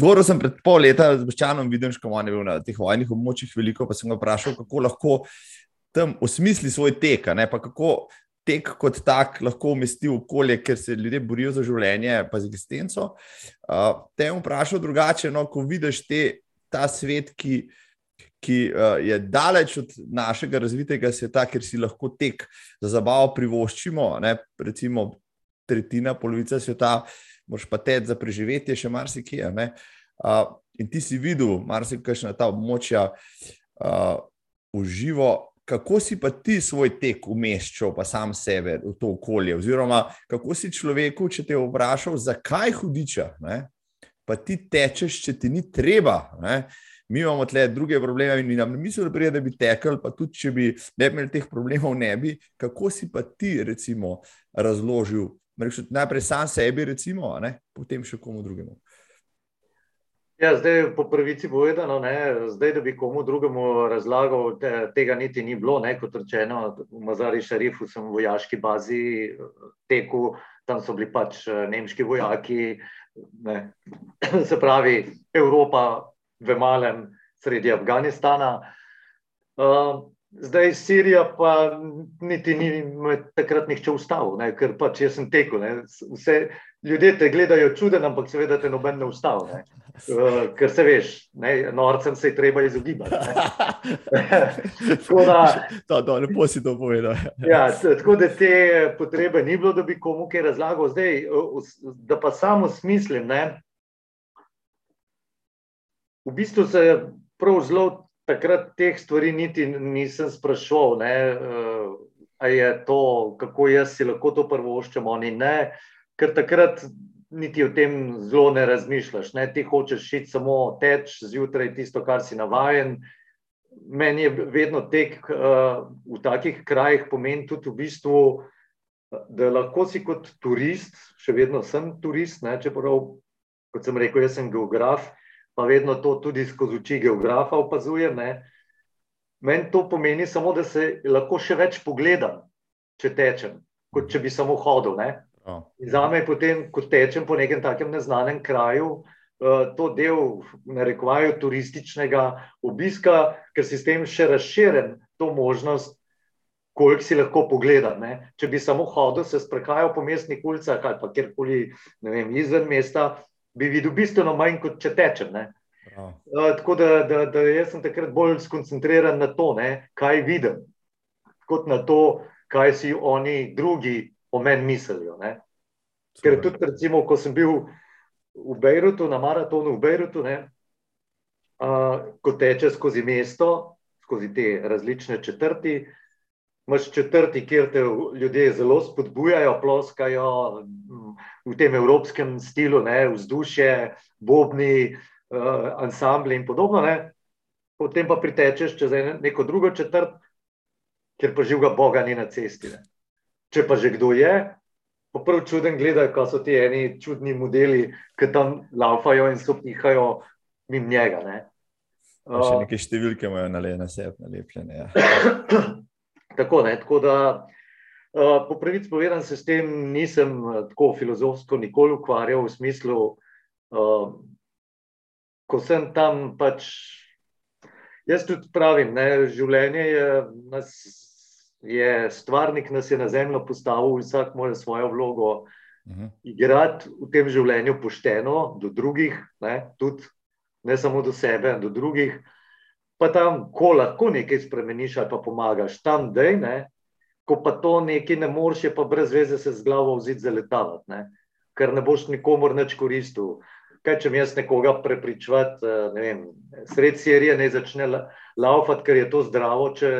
govoril sem pred pol leta z Boščanom, vidim, kako je bil na teh vojnih območjih veliko, pa sem ga vprašal, kako lahko tam osmisli svoj tek, ne, pa kako tek kot tak lahko umesti v okolje, ker se ljudje borijo za življenje, pa za existenco. Uh, te bom vprašal drugače, no, ko vidiš te, ta svet, ki, ki uh, je daleč od našega razvitega sveta, ker si lahko tek za zabavo privoščimo, ne, recimo tretjina, polovica sveta. moraš pa teči za preživetje, še marsikje. Uh, in ti si videl, marsikaj na ta območja uh, uživo. Kako si pa ti svoj tek umeščal, pa sam sebe v to okolje? Oziroma, kako si človeku, če te vprašal, zakaj hudiča, ne? pa ti tečeš, če ti ni treba. Ne? Mi imamo tle druge probleme in nam ne mislijo, da bi tekel, pa tudi če bi ne imeli teh problemov, ne bi. Kako si pa ti, recimo, razložil, najprej sam sebi, recimo, potem še komu drugemu? Ja, zdaj, po pravici povedano, ne, zdaj, da bi komu drugemu razlagal, te, tega niti ni bilo. Ne, kot rečeno, v Mazari Šarifu sem v vojaški bazi tekel, tam so bili pač nemški vojaki, ne, se pravi Evropa v malem sredi Afganistana. Uh, zdaj Sirija pa niti ni takrat nihče ustavil, ne, ker pač jaz sem tekel. Ne, vse, ljudje te gledajo čuden, ampak seveda te noben ne ustavlja. Uh, ker se veš, ne, norcem se je treba izogibati. da, da, lepo si to povedal. ja, tako da te potrebe ni bilo, da bi komu kaj razlagal. Zdaj, da pa samo smislim. Ne, v bistvu se prav zelo takrat teh stvari niti nisem sprašoval. Ne, uh, to, kako jaz si lahko to prvoščem, oni ne. Ker takrat niti o tem zelo ne razmišljaš. Ne? Ti hočeš šiti samo teč zjutraj, tisto, kar si navajen. Meni je vedno tek uh, v takih krajih pomeni tudi v bistvu, da lahko si kot turist, še vedno sem turist, ne? čeprav, kot sem rekel, jaz sem geograf, pa vedno to tudi skozi oči geografa opazujem. Ne? Meni to pomeni samo, da se lahko še več pogledam, če tečem, kot če bi samo hodil. Ne? Za me je potem, ko tečem po nekem takem neznanem kraju, eh, to del, ne rekvajo, turističnega obiska, ker si s tem še razširjen to možnost, koliko si lahko pogledam. Ne? Če bi samo hodil, se sprehajal po mestnih ulicah ali pa kjerkoli izven mesta, bi videl bistveno manj, kot če tečem. Ne? Uh, tako da, da, da jaz sem takrat bolj skoncentriran na to, ne, kaj vidim, kot na to, kaj si oni drugi o meni mislijo. Ne? Ker tudi, recimo, ko sem bil v Bejrutu, na maratonu v Bejrutu, ne, uh, ko teče skozi mesto, skozi te različne četrti, imaš četrti, kjer te ljudje zelo spodbujajo, ploskajo v tem evropskem stilu, ne, vzdušje, bobni, uh, ansambli in podobno. Ne. Potem pa pritečeš čez neko drugo četrt, kjer pa živega Boga ni na cesti. Ne. Če pa že kdo je, pa prav čuden gledajo, kako so ti eni čudni modeli, ki tam laufajo in so pihajo mimo njega. Ne. Uh, še neke številke imajo na lepe, nalepljene. Ja. tako, ne, tako da, uh, po pravici povedan, se s tem nisem tako filozofsko nikoli ukvarjal, v smislu, uh, ko sem tam pač. Jaz tudi pravim, da življenje je nas je stvarnik nas je na zemljo postavil, vsak mora svojo vlogo uh mhm. -huh. igrati v tem življenju pošteno do drugih, ne, tudi ne samo do sebe, do drugih. Pa tam, ko lahko nekaj spremeniš ali pa pomagaš, tam dej, ne, ko pa to nekaj ne moreš, je pa brez veze se z glavo vziti za letavati, ne, ker ne boš nikomor nič koristil. Kaj če mi jaz nekoga prepričati, eh, ne vem, sred serije ne začne laufati, ker je to zdravo, če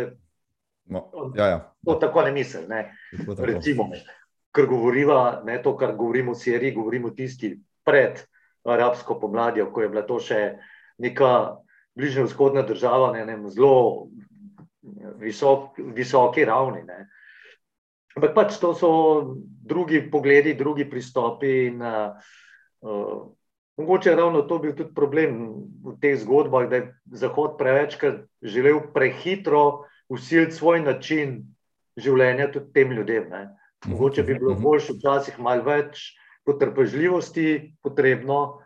No, ja, ja. To tako ne misli. Ne. Recimo, ker govoriva, ne to, kar govorimo v Siriji, govorimo tisti pred arabsko pomladjo, ko je bila to še neka bližnja vzhodna država, ne, ne, zelo visok, visoki ravni. Ne. Ampak pač to so drugi pogledi, drugi pristopi. In, uh, mogoče ravno to bil tudi problem v teh zgodbah, da je Zahod prevečkrat želel prehitro usiliti svoj način življenja tudi tem ljudem. Ne. Mogoče bi bilo boljše včasih malo več potrpežljivosti potrebno,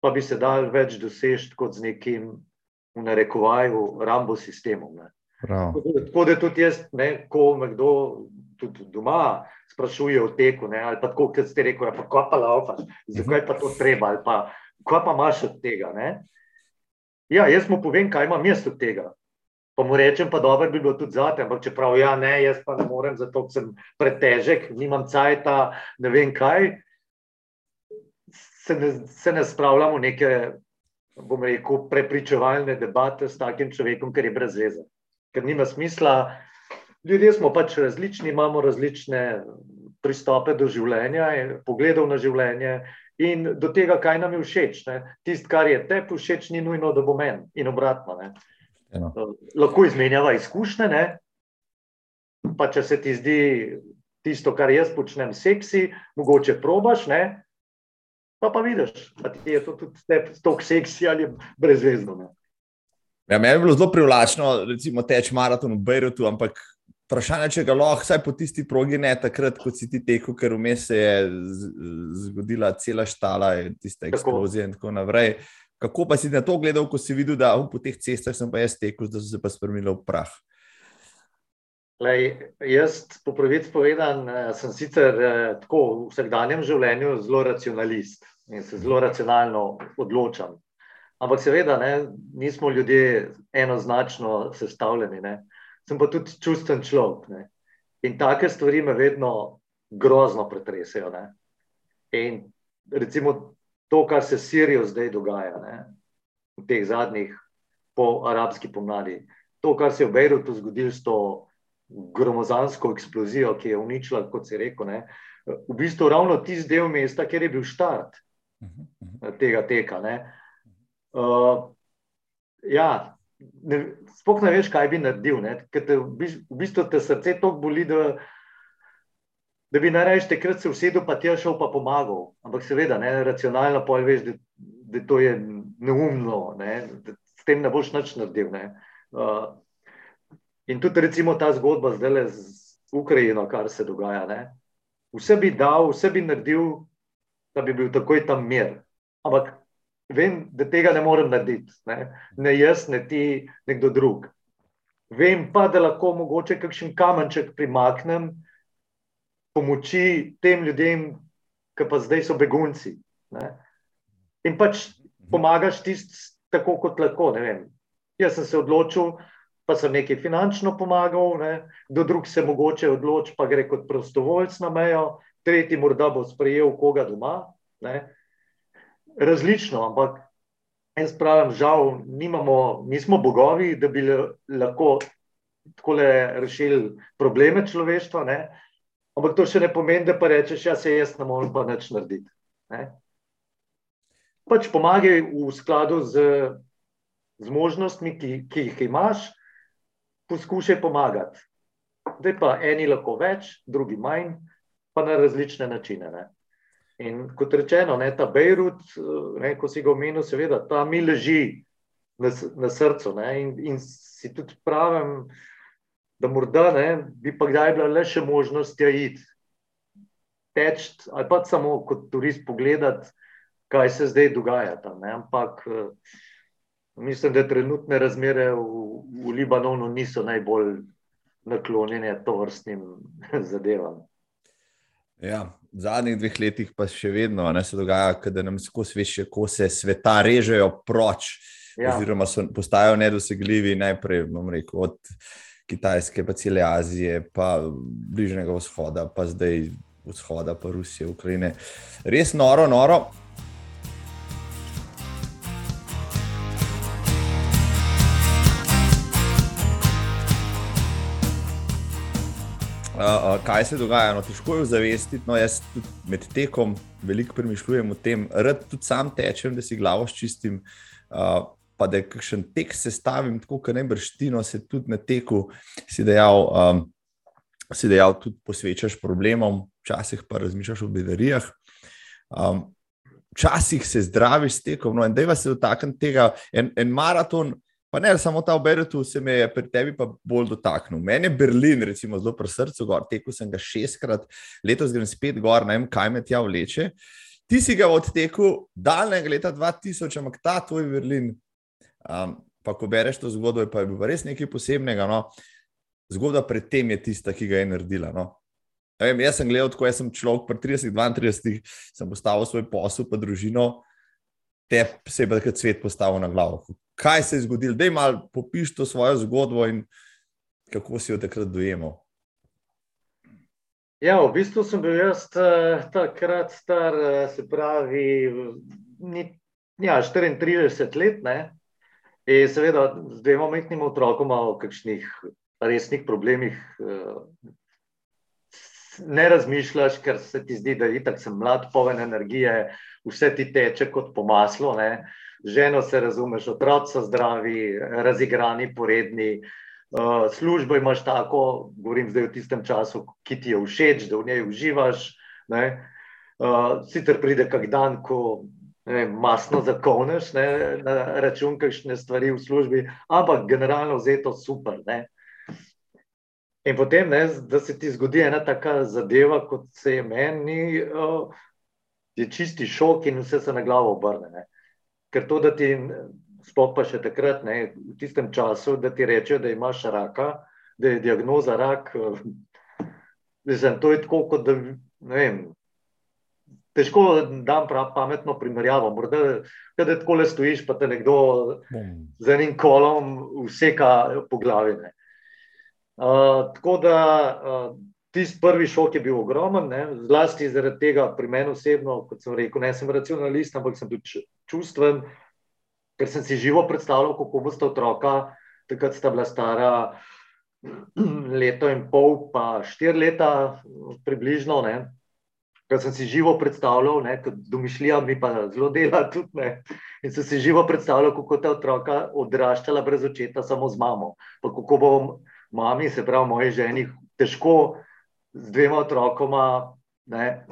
pa bi se dal več dosežeti kot z nekim, v narekovaju, rambo sistemom. Tako da tudi jaz, ne, ko me kdo tudi doma sprašuje o teku, ne, ali pa tako, kot ste rekli, ja, pa kaj pa laufaš, zakaj pa to treba, ali pa kaj pa imaš od tega. Ne. Ja, jaz mu povem, kaj imam jaz od tega. Pa mu rečem, pa dobro bi bilo tudi zate, ampak če pravi, ja, ne, jaz pa ne morem, zato sem pretežek, nimam cajta, ne vem kaj. se ne, se ne spravljamo v neke, bom rekel, prepričevalne debate s takim človekom, ker je brez veze, ker nima smisla. Ljudje smo pač različni, imamo različne pristope do življenja, pogledov na življenje in do tega, kaj nam je všeč. Tisto, kar je tebi všeč, ni nujno, da bo meni in obratno. Lahko izmenjava izkušnje, ne? pa če se ti zdi tisto, kar jaz počnem, seksi, mogoče probaš, ne? Pa pa vidiš, da ti je to tudi tako seksi ali brezvezno. Ja, meni je bilo zelo privlačno, recimo, teč maraton v Bejrutu, ampak vprašanje, če ga lahko, vsaj po tisti progi, ne takrat, ko si ti tekel, ker vmes se je zgodila cela štala, tiste eksplozije tako. in tako naprej. Kako pa si na to gledal, ko si videl, da po teh cestah sem pa jaz tekel, da so se pa spremenili v prah? Lej, jaz, po pravici povedan, eh, sem sicer eh, tako v vsakdanjem življenju zelo racionalist in se zelo racionalno odločam. Ampak seveda, ne, nismo ljudje enoznačno sestavljeni. Ne. Sem pa tudi čustven človek. Ne. In take stvari me vedno grozno pretresajo. Ne. In recimo to, kar se s Sirijo zdaj dogaja, ne, v teh zadnjih, po arabski pomladi, to, kar se je v Bejrutu zgodilo s to gromozansko eksplozijo, ki je uničila, kot je rekel, ne, v bistvu ravno tisti del mesta, kjer je bil štart tega teka. Ne. Uh, ja, Sploh ne veš, kaj bi naredil, ker te, v bistvu te srce tako boli, da, da bi najraje takrat se usedel, pa ti je šel pa pomagal. Ampak seveda, ne, racionalno pa veš, da, da to je neumno, ne, da s tem ne boš nič naredil. Ne. Uh, In tudi, recimo, ta zgodba zdaj z Ukrajino, kar se dogaja. Ne? Vse bi dal, vse bi naredil, da bi bil takoj tam mir. Ampak vem, da tega ne morem narediti. Ne, ne jaz, ne ti, nekdo drug. Vem pa, da lahko mogoče kakšen kamenček primaknem pomoči tem ljudem, ki pa zdaj so begunci. Ne? In pač pomagaš tisti, tako kot lahko. Jaz sem se odločil, pa sem nekaj finančno pomagal, ne? kdo drug se mogoče odloči, pa gre kot prostovoljc na mejo, tretji morda bo sprejel koga doma. Ne? Različno, ampak jaz pravim, žal, nimamo, nismo bogovi, da bi lahko tako rešili probleme človeštva. Ne? Ampak to še ne pomeni, da pa rečeš, ja, se jaz ne morem pa nič narediti. Ne? Pač pomagaj v skladu z, z možnostmi, ki, ki jih imaš, poskušaj pomagati. Zdaj pa eni lahko več, drugi manj, pa na različne načine. Ne. In kot rečeno, ne, ta Bejrut, ne, ko si ga omenil, seveda, ta mi leži na, na srcu. Ne, in, in si tudi pravim, da morda ne, bi pa kdaj bila le še možnost tja iti. Teč, ali pa samo kot turist pogledati, kaj se zdaj dogaja tam. Ne, ampak mislim, da trenutne razmere v, v Libanonu niso najbolj naklonjene to vrstnim zadevam. Ja, v zadnjih dveh letih pa še vedno ne, se dogaja, da nam skozi večje kose sveta režejo proč, ja. oziroma so, postajajo nedosegljivi najprej rekel, od Kitajske, pa cele Azije, pa Bližnjega vzhoda, pa zdaj vzhoda, pa Rusije, Ukrajine. Res noro, noro. Uh, kaj se dogaja. No, težko je zavestiti. No, jaz med tekom veliko premišljujem o tem, rad tudi sam tečem, da si glavo čistim. Uh, pa da kakšen tek sestavim, tako kot ne brštino, se tudi na teku si dejal, um, si dejal tudi posvečaš problemom, včasih pa razmišljaš o bedarijah. Um, včasih se zdraviš s tekom, no, in da se dotaknem tega, en, en maraton. Pa ne samo ta v Beretu, se me je pri tebi pa bolj dotaknil. Meni je Berlin, recimo, zelo pri srcu, gor, tekel sem ga šestkrat, letos grem spet gor, ne vem, kaj me tja vleče. Ti si ga odtekel daljnega leta 2000, ampak ta tvoj Berlin, um, pa ko bereš to zgodbo, je pa je bil res nekaj posebnega. No? Zgodba pred tem je tista, ki ga je naredila. No? Vem, jaz sem gledal, ko sem človek pri 30-32, sem postavil svoj posel, pa družino, te se je pa takrat svet postavil na glavo kaj se je zgodilo, da malo popiš to svojo zgodbo in kako si jo takrat dojemal. Ja, v bistvu sem bil jaz uh, takrat star, uh, se pravi, ni, ja, 34 let. Ne? In seveda, z dvema majhnima otrokoma o kakšnih resnih problemih uh, ne razmišljaš, ker se ti zdi, da je tako mlad, poven energije, vse ti teče kot po maslu. Ne? Ženo se razumeš, otroci so zdravi, razigrani, poredni. Uh, službo imaš tako, govorim zdaj v tistem času, ki ti je všeč, da v njej uživaš. Uh, sicer pride kak dan, ko ne, masno zakoneš ne, na račun kakšne stvari v službi, ampak generalno vzeto super. Ne. In potem, ne, da se ti zgodi ena taka zadeva, kot se je meni, uh, je čisti šok in vse se na glavo obrne. Ne. Ker to, da ti sploh pa še takrat, ne, v tistem času, da ti rečejo, da imaš raka, da je diagnoza rak. Mislim, to je tako, kot da ne vem. Težko da dam pametno primerjavo. Morda, da tako le stojiš, pa te nekdo z enim kolom vseka po glavi. Uh, tako da uh, tisti prvi šok je bil ogromen, ne? zlasti zaradi tega, pri meni osebno, kot sem rekel, ne sem racionalist, ampak sem tudi čustven. Ker sem si živo predstavljal, kako bo sta otroka, takrat sta bila stara leto in pol, pa štiri leta, približno. Ne. Ker sem si živo predstavljal, da domišljija mi pa zelo dela tudi. Ne. In sem si živo predstavljal, kako ta otroka odraščala brez očeta, samo z mamo. Pa kako bo mami, se pravi, moji ženi, težko z dvema otrokoma ne,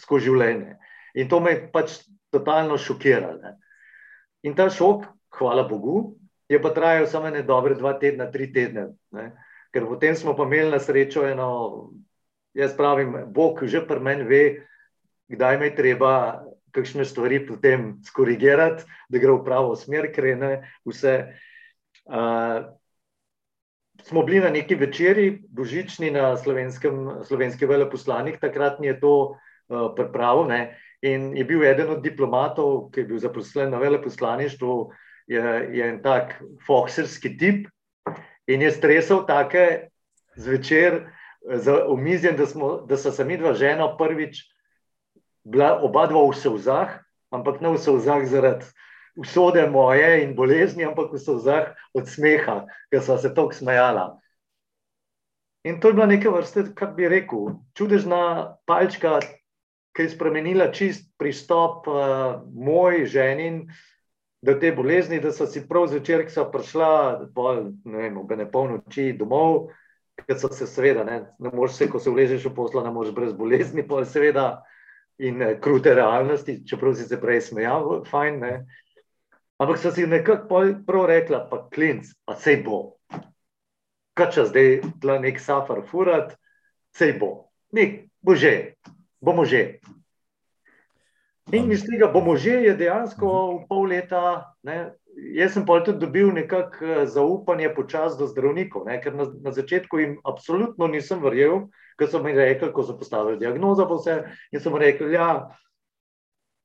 skozi življenje. In to me je pač totalno šokiralo. In ta šok, hvala Bogu, je pa trajal samo ne dobre dva tedna, tri tedne. Ne? Ker potem smo pa imeli na srečo eno, jaz pravim, Bog že pri meni ve, kdaj me je treba kakšne stvari potem skorigirati, da gre v pravo smer, krene vse. Uh, smo bili na neki večeri, božični na slovenskem, slovenski veleposlanik, takrat je to uh, pripravil. In je bil eden od diplomatov, ki je bil zaposlen na veleposlaništvu, je, je en tak foxerski tip in je stresal take zvečer za omizjem, da, smo, da so se mi dva žena prvič bila oba dva v sozah, ampak ne v sozah zaradi usode moje in bolezni, ampak v sozah od smeha, ker so se tako smejala. In to je bila neka vrsta, kar bi rekel, čudežna palčka ki je spremenila čist pristop uh, moj ženin do te bolezni, da so si prav zvečer, ki so prišla, pol, ne vem, ob ene polnoči domov, ker so se seveda, ne, ne moreš se, ko se vležeš v poslo, ne moreš brez bolezni, pol seveda in eh, krute realnosti, čeprav si se prej smejal, fajn, ne. Ampak so si nekako prav rekla, pa klinc, pa sej bo. Kaj če zdaj tla nek safar furat, sej bo. Nek, bo že bomo že. In iz tega bomo že, je dejansko v pol leta. Ne, jaz sem pa tudi dobil nekako eh, zaupanje počasi do zdravnikov, ne, ker na, na začetku jim absolutno nisem verjel, ker so mi rekli, ko so postavili diagnozo, vse, in rekli, da ja,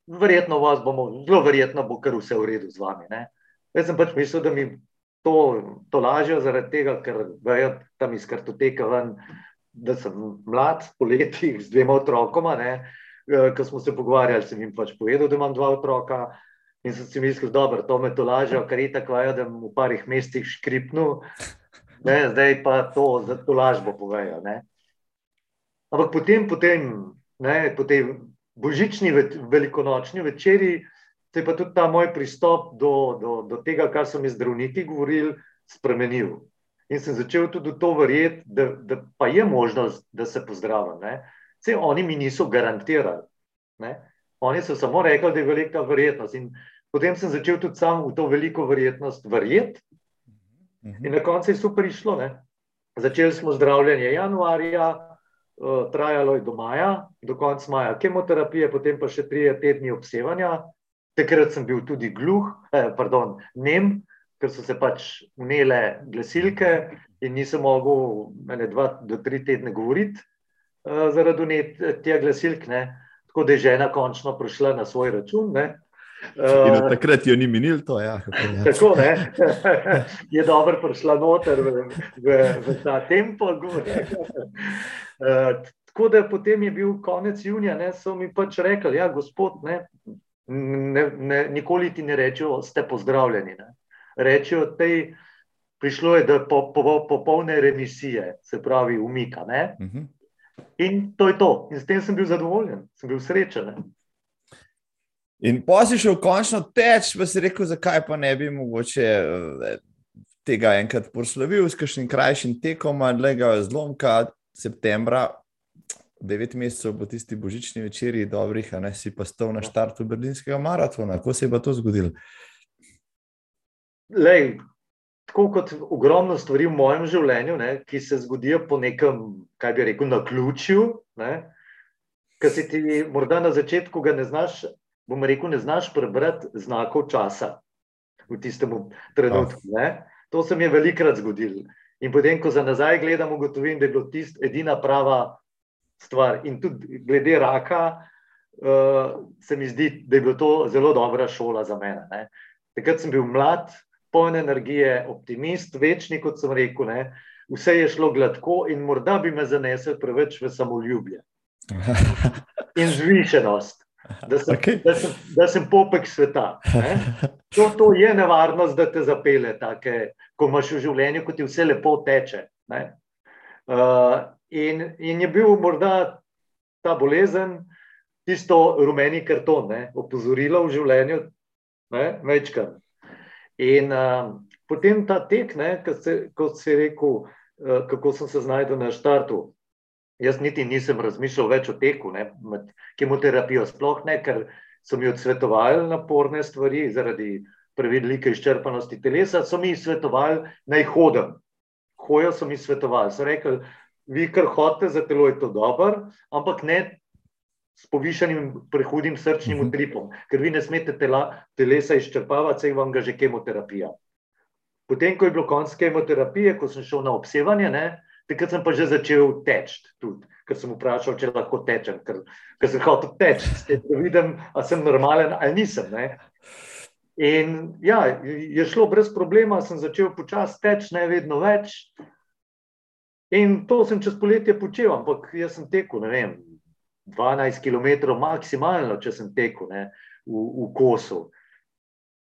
verjetno vas bomo, zelo verjetno bo kar vse v redu z vami. Ne. Jaz sem pač mislil, da mi to, to lažejo zaradi tega, ker vejo tam iz kartoteka ven, da sem mlad, poleti z dvema otrokoma. Ne, eh, ko smo se pogovarjali, sem jim pač povedal, da imam dva otroka. In sem si mislil, da to me to lažje, kar je tako, da bom v parih mestih škripnil, ne, zdaj pa to za to lažbo povejo. Ne. Ampak potem, potem ne, po tej božični, velikonočni večeri, se je pa tudi ta moj pristop do, do, do tega, kar so mi zdravniki govorili, spremenil. In sem začel tudi to verjeti, da, da pa je možnost, da se pozdravim. Vse oni mi niso garantirali. Ne? Oni so samo rekli, da je velika verjetnost. In potem sem začel tudi sam v to veliko verjetnost verjeti. In na koncu je super išlo. Ne? Začeli smo zdravljenje januarja, uh, trajalo je do maja, do konca maja kemoterapije, potem pa še tri tedni obsevanja. Takrat sem bil tudi gluh, eh, pardon, nem, ker so se pač unele glasilke in nisem mogel ene dva do tri tedne govoriti uh, zaradi tega glasilk. Ne. Tako da je žena končno prišla na svoj račun. Ne. In od takrat jo ni minil to. Ja, tako je. Je dobro prišla noter v, v, v ta tempo. Uh, tako da potem je bil konec junija, ne, so mi pač rekli, ja, gospod, ne, ne, ne, nikoli ti ne rečejo, ste pozdravljeni. Ne. Rečejo, tej, prišlo je do po, po, popolne remisije, se pravi, umika. Uh mhm. -huh. In to je to. In s tem sem bil zadovoljen, sem bil srečen. Ne. In pa si šel končno teč, pa si rekel, zakaj pa ne bi mogoče eh, tega enkrat proslavil s kakšnim krajšim tekom, le ga zlomka septembra, devet mesecev po tisti božični večerji, dobrih, a ne si pa stal na štartu berlinskega maratona. Kako se je pa to zgodilo? Lej, tako kot ogromno stvari v mojem življenju, ne, ki se zgodijo po nekem, kaj bi rekel, na ključju, ki si ti morda na začetku ga ne znaš, bom rekel, ne znaš prebrati znakov časa v tistem trenutku. Ne. To se mi je velikrat zgodilo. In potem, ko za nazaj gledam, ugotovim, da je bilo tisto edina prava stvar. In tudi glede raka, uh, se mi zdi, da je bila to zelo dobra šola za mene. Ne. Takrat sem bil mlad, poln energije, optimist, večni, kot sem rekel. Ne. Vse je šlo gladko, in morda bi me zanesel preveč v samoljubje in zvišenost. Da sem, okay. da, sem, da sem popek sveta. To, to je nevarnost, da te zapele, take, ko imaš v življenju, ko ti vse lepo teče. Uh, in, in je bil morda ta bolezen, tisto rumeni karton, ne? opozorilo v življenju, večkrat. In uh, potem ta tek, kot si rekel, uh, kako sem se znašel na štartu. Jaz niti nisem razmišljal več o teku, ne, med kemoterapijo, sploh ne, ker so mi odsvetovali naporne stvari zaradi prevelike izčrpanosti telesa. So mi svetovali, naj hodim. Hojo so mi svetovali. So rekli, vi kar hodite, za telo je to dobro, ampak ne s povišanim, prehudim srčnim mhm. utripom, ker vi ne smete tela, telesa izčrpavati, saj vam ga že kemoterapija. Potem, ko je bilo konc kemoterapije, ko sem šel na obsevanje, ne, takrat sem pa že začel teči, ker sem vprašal, če lahko tečem, ker, ker sem hotel teči, da vidim, ali sem normalen ali nisem. Ne. In ja, je šlo brez problema, sem začel počasi teči, ne vedno več. In to sem čez poletje počel, ampak jaz sem tekel, ne vem, 12 km maksimalno, če sem tekel ne, v, v kosu.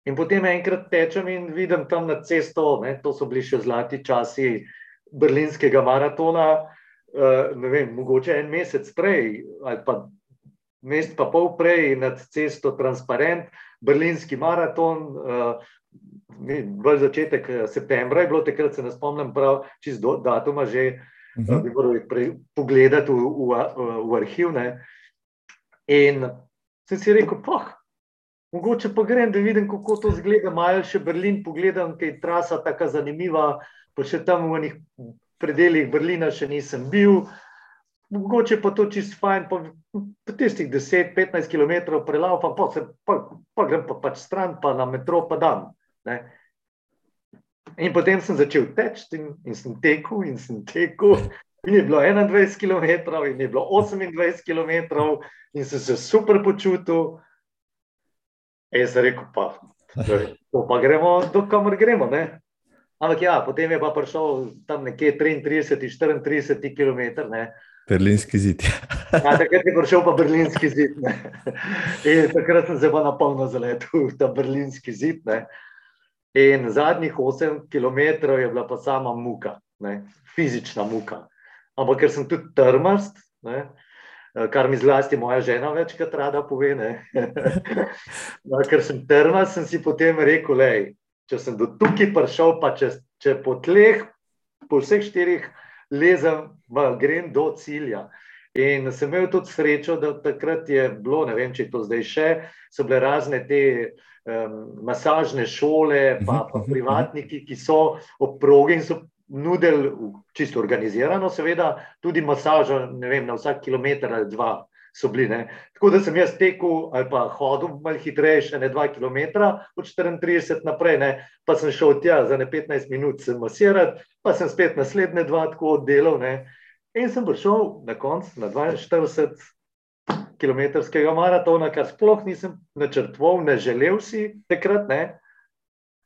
In potem enkrat tečem in vidim tam na cesto, ne, to so bili še zlati časi berlinskega maratona, uh, ne vem, mogoče en mesec prej ali pa mesec pa pol prej nad cesto transparent, berlinski maraton, uh, v začetek eh, septembra je bilo, takrat se ne spomnim prav, do datuma že, uh -huh. bi moral pogledati v, v, v arhiv. Ne. In sem si rekel, pa, mogoče pa grem, da vidim, kako to zgleda, malo še Berlin pogledam, ker je trasa tako zanimiva, pa še tam v enih predeljih Berlina še nisem bil. Mogoče pa to čist fajn, pa, pa tistih 10-15 km prelaupam, pa, pa, pa grem pa pač stran, pa na metro, pa dan. Ne. In potem sem začel teči in, in sem tekel in sem tekel. In je bilo 21 km, in je bilo 28 km, in sem se super počutil. In sem rekel, pa, pa gremo, dokamor gremo. Ne? Ampak ja, potem je pa prišel tam nekje 33-34 km. Ne? Berlinski zid. ja, takrat je prišel pa berlinski zid. takrat sem se pa na polno zaletel v ta berlinski zid. Ne? In zadnjih 8 km je bila pa sama muka, ne? fizična muka. Ampak ker sem tudi trmast, ne? kar mi zlasti moja žena večkrat rada pove. no, ker sem trmast, sem si potem rekel, lej, če sem do tukaj prišel, pa če, če po tleh, po vseh štirih lezem, grem do cilja. In sem imel tudi srečo, da takrat je bilo, ne vem, če je to zdaj še, so bile razne te um, masažne šole, pa, pa privatniki, ki so ob progi in so nudili, čisto organizirano, seveda, tudi masažo, ne vem, na vsak kilometr ali dva bili. Ne. Tako da sem jaz tekel ali pa hodil malo hitreje, še ne 2 km, od 34 naprej, ne. pa sem šel tja za ne 15 minut, sem masiral, pa sem spet naslednje dva tako oddelal. Ne. In sem prišel na konc na 42 km maratona, kar sploh nisem načrtoval, ne želel si takrat. Ne.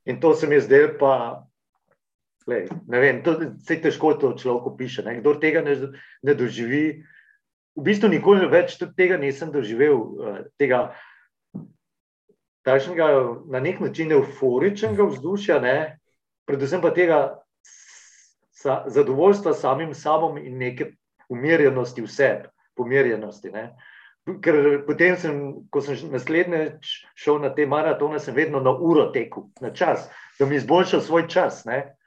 In to se mi je zdelo pa. Lej, ne vem, to je težko, to človek piše. Kdo tega ne, ne doživi, v bistvu nikoli več tega nisem doživel, uh, tega takšnega na nek način euforičnega vzdušja, ne? predvsem pa tega sa, zadovoljstva samim sabom in neke umirjenosti vse, pomirjenosti. Ne? Ker potem, sem, ko sem naslednjič šel na te maratone, sem vedno na uro tekel, na čas, da mi izboljšal svoj čas. Ne?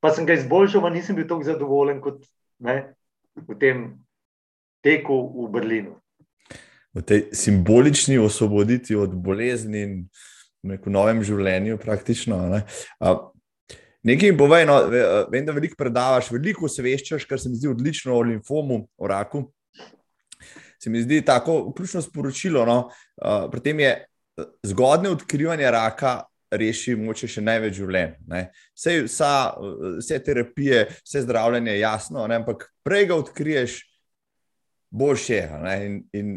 Pa sem ga izboljšal, pa nisem bil tako zadovoljen kot ne, v tem teku v Berlinu. V tej simbolični osvoboditvi od bolezni in v novem življenju, praktično. Ne? Nekaj mi povej, no, vem, da veliko predavaš, veliko se veščaš, kar se mi zdi odlično o limfomu, o raku se mi zdi tako ključno sporočilo. No? Uh, pri tem je uh, zgodne odkrivanje raka. Reši moče še največ življenj. Vse, vsa, vse terapije, vse zdravljenje je jasno, ne? ampak prej ga odkriješ, boljše. In, in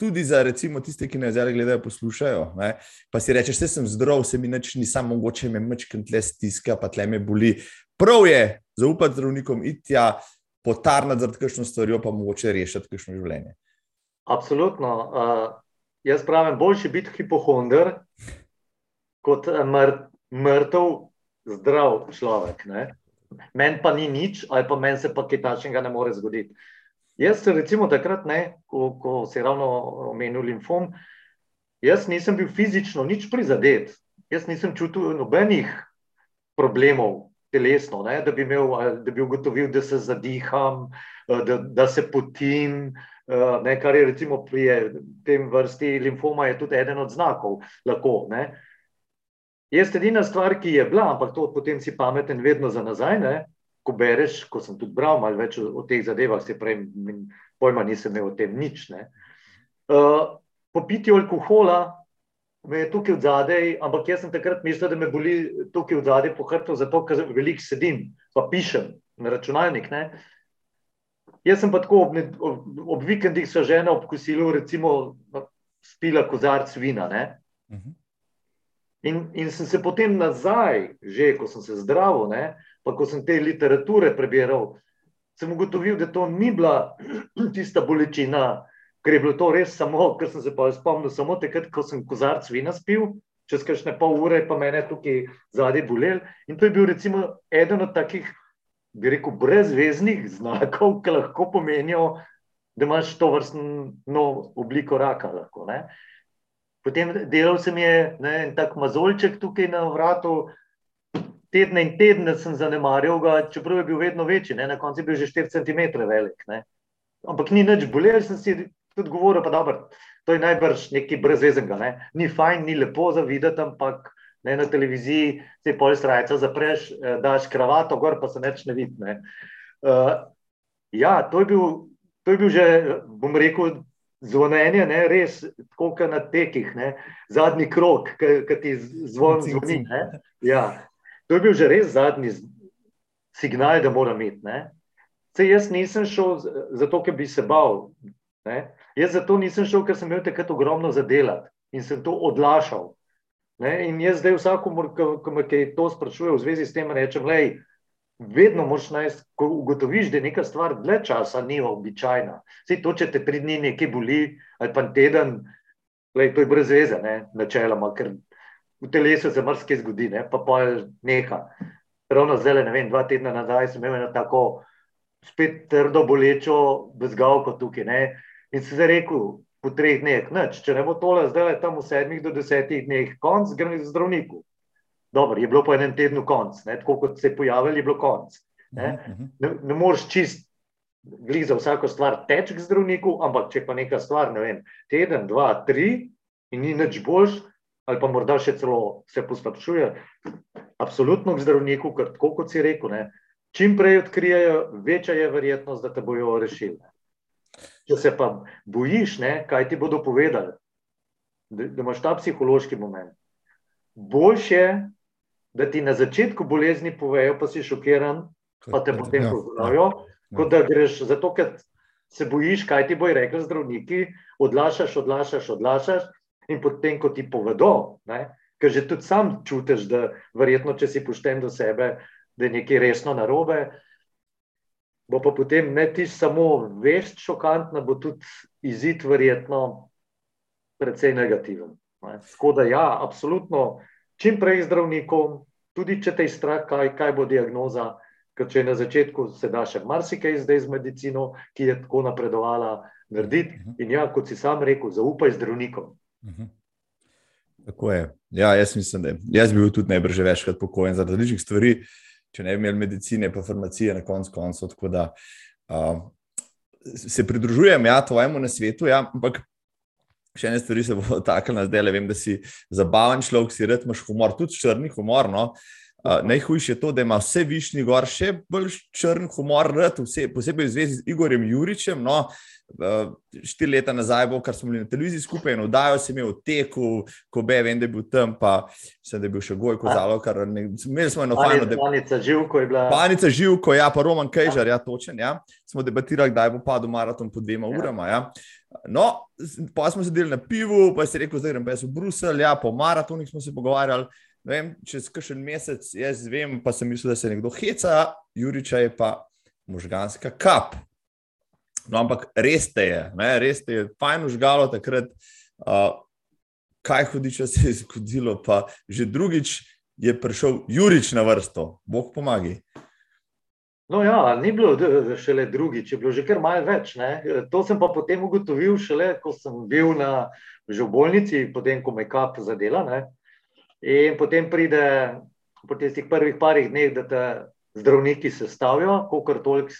tudi za recimo, tiste, ki ne zdaj gledajo, poslušajo. Ne? Pa si rečeš, da sem zdrav, se mi nič ni, samo mogoče me mečkam tle stiska, pa tle me boli. Prav je zaupati zdravnikom, iti tja, potarnati za kakšno stvar, pa mogoče rešiti kakšno življenje. Absolutno. Uh, jaz pravim, boljši biti hipohonder kot mr mrtev, zdrav človek. Meni pa ni nič, ali pa meni se pa kaj takšnega ne more zgoditi. Jaz recimo takrat, ne, ko, ko je ravno omenil limfom, jaz nisem bil fizično nič prizadet. Jaz nisem čutil nobenih problemov telesno, ne, da, bi imel, da bi ugotovil, da se zadiham, da, da se potim. Ne, kar je recimo pri tem vrsti limfoma, je tudi eden od znakov. Lahko, Jaz edina stvar, ki je bila, ampak to potem si pameten vedno za nazaj, ne? ko bereš, ko sem tudi bral malo več o, o teh zadevah, se prej pojma nisem imel o tem nič. Uh, po pitju alkohola me je tukaj v zadej, ampak jaz sem takrat mislil, da me boli tukaj v zadej po hrbtu, zato ker veliko sedim, pa pišem na računalnik. Ne? Jaz sem pa tako ob, ob, ob vikendih so žena ob kosilu, recimo, spila kozarc vina. Uh mhm. -huh. in, in sem se potem nazaj, že ko sem se zdravil, ne, pa ko sem te literature prebiral, sem ugotovil, da to ni bila tista bolečina, ker je bilo to res samo, ker sem se pa spomnil samo takrat, ko sem kozarc vina spil. Čez kakšne pol ure, pa me je tukaj zadaj bolel. In to je bil, recimo, eden od takih bi rekel, brezveznih znakov, ki lahko pomenijo, da imaš to vrstno obliko raka. Lahko, Potem delal sem je ne, en tak mazolček tukaj na vratu, tedne in tedne sem zanemarjal ga, čeprav je bil vedno večji, ne, na koncu je bil že 4 cm velik. Ne. Ampak ni nič bolel, sem si tudi govoril, pa dobro, to je najbrž nekaj brezvezenega. Ne. Ni fajn, ni lepo za videti, ampak ne, na televiziji se pol strajca zapreš, eh, daš kravato, gor pa se neč ne vidi. Ne. Uh, ja, to je, bil, to je bil že, bom rekel, zvonjenje, ne, res, tako kot na tekih, ne, zadnji krok, ki ti zvon zvoni. Ja, to je bil že res zadnji signal, da moram imeti. Se jaz nisem šel zato, ker bi se bal. Ne. Jaz zato nisem šel, ker sem imel takrat ogromno zadelati in sem to odlašal. Ne? In jaz zdaj vsakomur, ki me to sprašuje v zvezi s tem, rečem, da vedno moš najti, ko ugotoviš, da je neka stvar dlje časa ni običajna. Vse to, če te tri dni nekaj boli, ali pa teden, lej, to je brez veze, ne? načeloma, ker v telesu se marsikaj zgodi, ne? pa pa je neka. Ravno zdaj, ne vem, dva tedna nazaj sem imel tako spet trdo bolečo bezgalko tukaj. Ne? In zdaj rekel, po treh dneh. Neč, če ne bo tole zdaj tam v sedmih do desetih dneh, konc, grem k zdravniku. Dobro, je bilo po enem tednu konc, ne? tako kot se je pojavil, je bilo konc. Ne, mhm, mhm. ne, ne moreš čist glih za vsako stvar teč k zdravniku, ampak če pa neka stvar, ne vem, teden, dva, tri in ni nič boljš, ali pa morda še celo se poslabšuje, absolutno k zdravniku, ker tako kot si rekel, ne, čim prej odkrijejo, večja je verjetnost, da te bojo rešili. Če se pa bojiš, ne, kaj ti bodo povedali, da, da imaš ta psihološki moment. Boljše je, da ti na začetku bolezni povejo, pa si šokiran, pa te potem ja, pozdravijo, ja, kot da greš zato, ker se bojiš, kaj ti bojo rekli zdravniki, odlašaš, odlašaš, odlašaš in potem, ko ti povedo, ne, ker že tudi sam čutiš, da verjetno, če si pošten do sebe, da je nekaj resno narobe, bo pa potem ne ti samo vest šokantna, bo tudi izid verjetno precej negativen. Ne. Tako da ja, absolutno, čim prej zdravnikom, tudi če te je strah, kaj, kaj bo diagnoza, ker če je na začetku se da še marsikaj zdaj z medicino, ki je tako napredovala, narediti. Mhm. In ja, kot si sam rekel, zaupaj zdravnikom. Mhm. Tako je. Ja, jaz mislim, da jaz bi bil tudi najbrž večkrat pokojen zaradi različnih stvari, če ne bi imel medicine, pa farmacije na koncu koncev. Tako da uh, se pridružujem ja, tvojemu na svetu, ja, ampak še ene stvari se bo dotaknila zdaj. Le vem, da si zabaven človek, si red, imaš humor, tudi črni humor. No? Uh, najhujše je to, da ima vse višnji gor še bolj črn humor, rad, vse, posebej v zvezi z Igorjem Juričem. No, uh, štiri leta nazaj, bo, kar smo bili na televiziji skupaj, in oddajo se imel v teku, ko be, vem, da je bil tam, pa sem, da je bil še goj kozalo. Imeli smo eno fajno debata. Panica živko je bila. Panica živko, ja, pa Roman Kejžar, ja, točen. Ja. Smo debatirali, kdaj bo padel maraton po dvema ja. urama. Ja. No, pa smo sedeli na pivu, pa si rekel, zdaj grem pa jaz v Bruselj, ja, po maratonih smo se pogovarjali vem, čez kakšen mesec, jaz vem, pa sem mislil, da se nekdo heca, Juriča je pa možganska kap. No, ampak res te je, ne, res te je, fajn užgalo takrat, uh, kaj hudiče se je zgodilo, pa že drugič je prišel Jurič na vrsto, Bog pomagi. No, ja, ni bilo šele drugič, je bilo že kar malce več. Ne. To sem pa potem ugotovil, šele ko sem bil na, v bolnici, potem ko me kap zadela. Ne. In potem pride po tistih prvih parih dneh, da te zdravniki sestavijo, kolikor toliko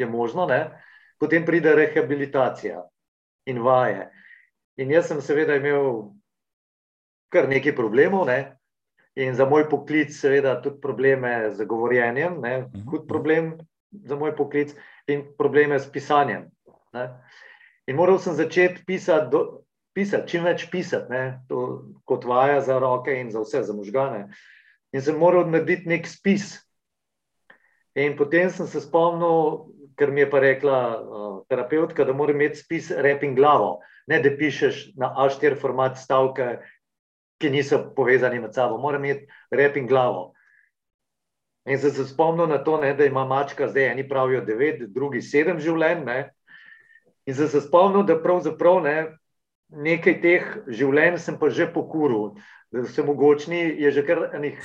je možno, ne? Potem pride rehabilitacija in vaje. In jaz sem seveda imel kar nekaj problemov, ne? in za moj poklic, seveda, tudi probleme z govorjenjem, ne? Mhm. hud problem za moj poklic, in probleme s pisanjem. Ne? In moral sem začeti pisati. Do, pisati, čim več pisati, ne, to, kot vaja za roke in za vse, za možgane. In sem moral narediti nek spis. In potem sem se spomnil, ker mi je pa rekla uh, terapeutka, da moram imeti spis rep in glavo, ne da pišeš na A4 format stavke, ki niso povezani med sabo. Moram imeti rep in glavo. In sem se spomnil na to, ne, da ima mačka zdaj, eni pravijo devet, drugi sedem življenj. Ne. In sem se spomnil, da pravzaprav ne, nekaj teh življenj sem pa že pokuril, da sem mogočni, je že kar enih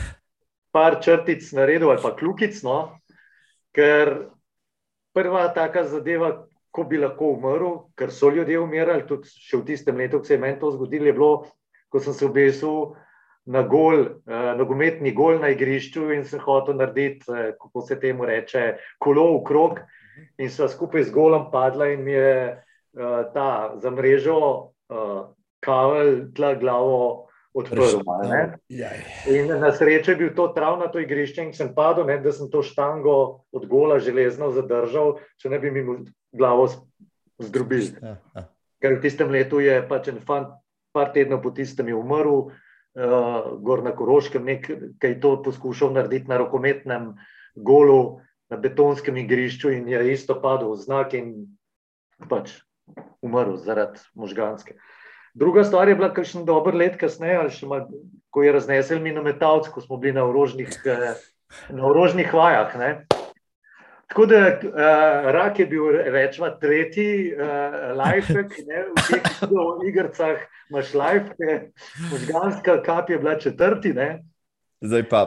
par črtic naredil ali pa kljukic, no? ker prva taka zadeva, ko bi lahko umrl, ker so ljudje umirali, tudi še v tistem letu, ko se je meni to zgodilo, je bilo, ko sem se obesil na gol, eh, nogometni gol na igrišču in sem hotel narediti, eh, kako se temu reče, kolo v krog. In sva skupaj z golom padla in mi je eh, ta za mrežo uh, kavelj tla glavo odprl. In na srečo je bil to travnato igrišče in sem padel, ne, da sem to štango od gola železno zadržal, če ne bi mi glavo zdrobil. Ja, ja. Ker v tistem letu je pač en fant, par tednov po tistem je umrl, uh, gor na Koroškem, nekaj to poskušal narediti na rokometnem golu, na betonskem igrišču in je isto padel v znak in pač umrl zaradi možganske. Druga stvar je bila, kar še dober let kasneje, ma, ko je raznesel minometalc, ko smo bili na orožnih, eh, na orožnih vajah. Ne. Tako da uh, rak je bil rečva tretji uh, lifehack, v teh igrah imaš life, možganska kap je bila četrti. Ne. Zdaj pa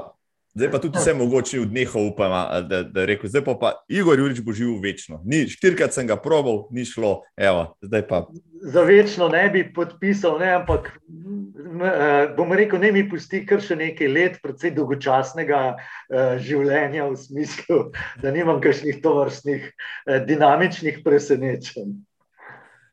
Zdaj pa tudi vse mogoče v dneh upam, da, da rekel, zdaj pa, pa Igor Jurič bo živel večno. Ni, štirikrat sem ga probal, ni šlo, evo, zdaj pa. Za večno ne bi podpisal, ne, ampak uh, bom rekel, ne mi pusti kar še nekaj let, predvsej dolgočasnega uh, življenja v smislu, da nimam kakšnih tovrstnih uh, dinamičnih presenečenj.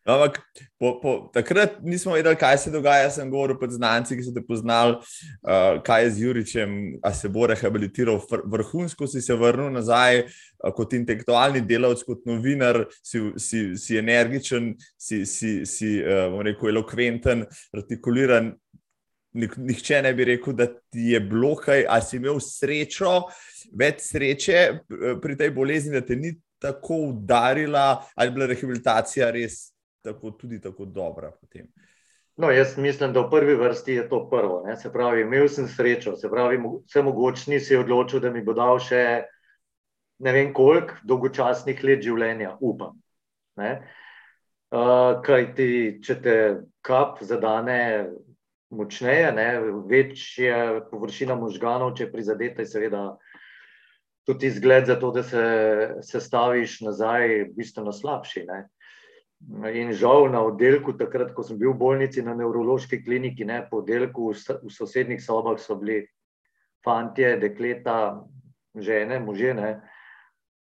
Ampak po, po, takrat nismo vedeli, kaj se dogaja. Sem govoril pod znanci, ki so te poznali, uh, kaj je z Juričem, a se bo rehabilitiral vrhunsko, si se vrnil nazaj uh, kot intelektualni delavec, kot novinar, si, si, si energičen, si, si, si uh, rekel, elokventen, artikuliran. Nihče ne bi rekel, da ti je bilo kaj, ali si imel srečo, več sreče pri tej bolezni, da te ni tako udarila, ali je bila rehabilitacija res tako, tudi tako dobra. Potem. No, jaz mislim, da v prvi vrsti je to prvo. Ne? Se pravi, imel sem srečo, se pravi, vse mogočni si odločil, da mi bo dal še ne vem koliko dolgočasnih let življenja, upam. Uh, kaj ti, če te kap zadane močneje, ne, večja površina možganov, če prizadete, seveda tudi izgled za to, da se sestaviš nazaj, bistveno slabši. Ne. In žal na oddelku, takrat, ko sem bil v bolnici na nevrološki kliniki, ne, po oddelku v sosednjih sobah so bili fantje, dekleta, žene, možene,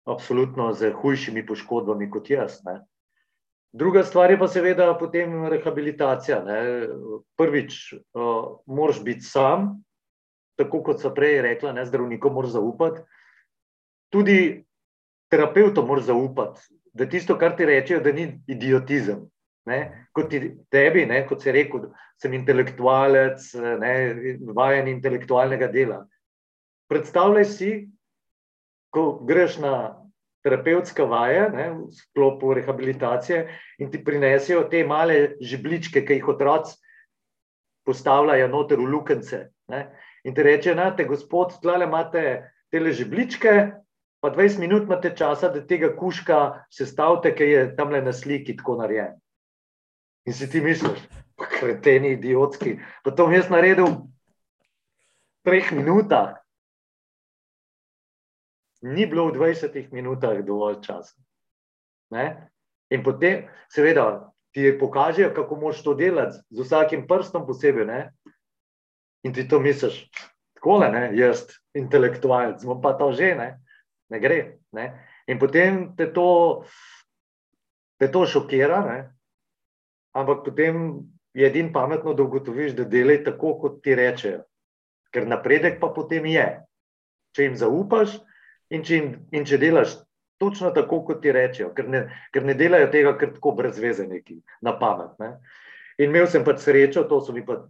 absolutno z hujšimi poškodbami kot jaz. Ne. Druga stvar je pa seveda potem rehabilitacija. Ne. Prvič, uh, moraš biti sam, tako kot so prej rekla, ne, zdravnikom moraš zaupati. Tudi terapeutom moraš zaupati, da tisto, kar ti rečejo, da ni idiotizem. Ne. Kot ti, tebi, ne, kot se rekel, sem intelektualec, ne, vajen intelektualnega dela. Predstavljaj si, ko greš na terapevtska vaja ne, v sklopu rehabilitacije in ti prinesijo te male žebličke, ki jih otroci postavljajo noter v lukence. Ne. In ti reče, da te gospod, tlale imate te žebličke, pa 20 minut imate časa, da tega kuška sestavite, ki je tam le na sliki tako narejen. In si ti misliš, kreteni, idiotski. Pa to mi jaz naredil v treh minutah ni bilo v 20 minutah dovolj časa. Ne? In potem, seveda, ti pokažejo, kako moš to delati, z vsakim prstom posebej. Ne? In ti to misliš, tako le, jaz, intelektualec, smo pa to že, ne, ne gre. Ne? In potem te to, te to šokira, ne? ampak potem je edin pametno, da ugotoviš, da delaj tako, kot ti rečejo. Ker napredek pa potem je. Če jim zaupaš, In če, in če delaš točno tako, kot ti rečejo, ker ne, ker ne delajo tega, ker tako brez veze neki na pamet. Ne. In imel sem pač srečo, to so mi pa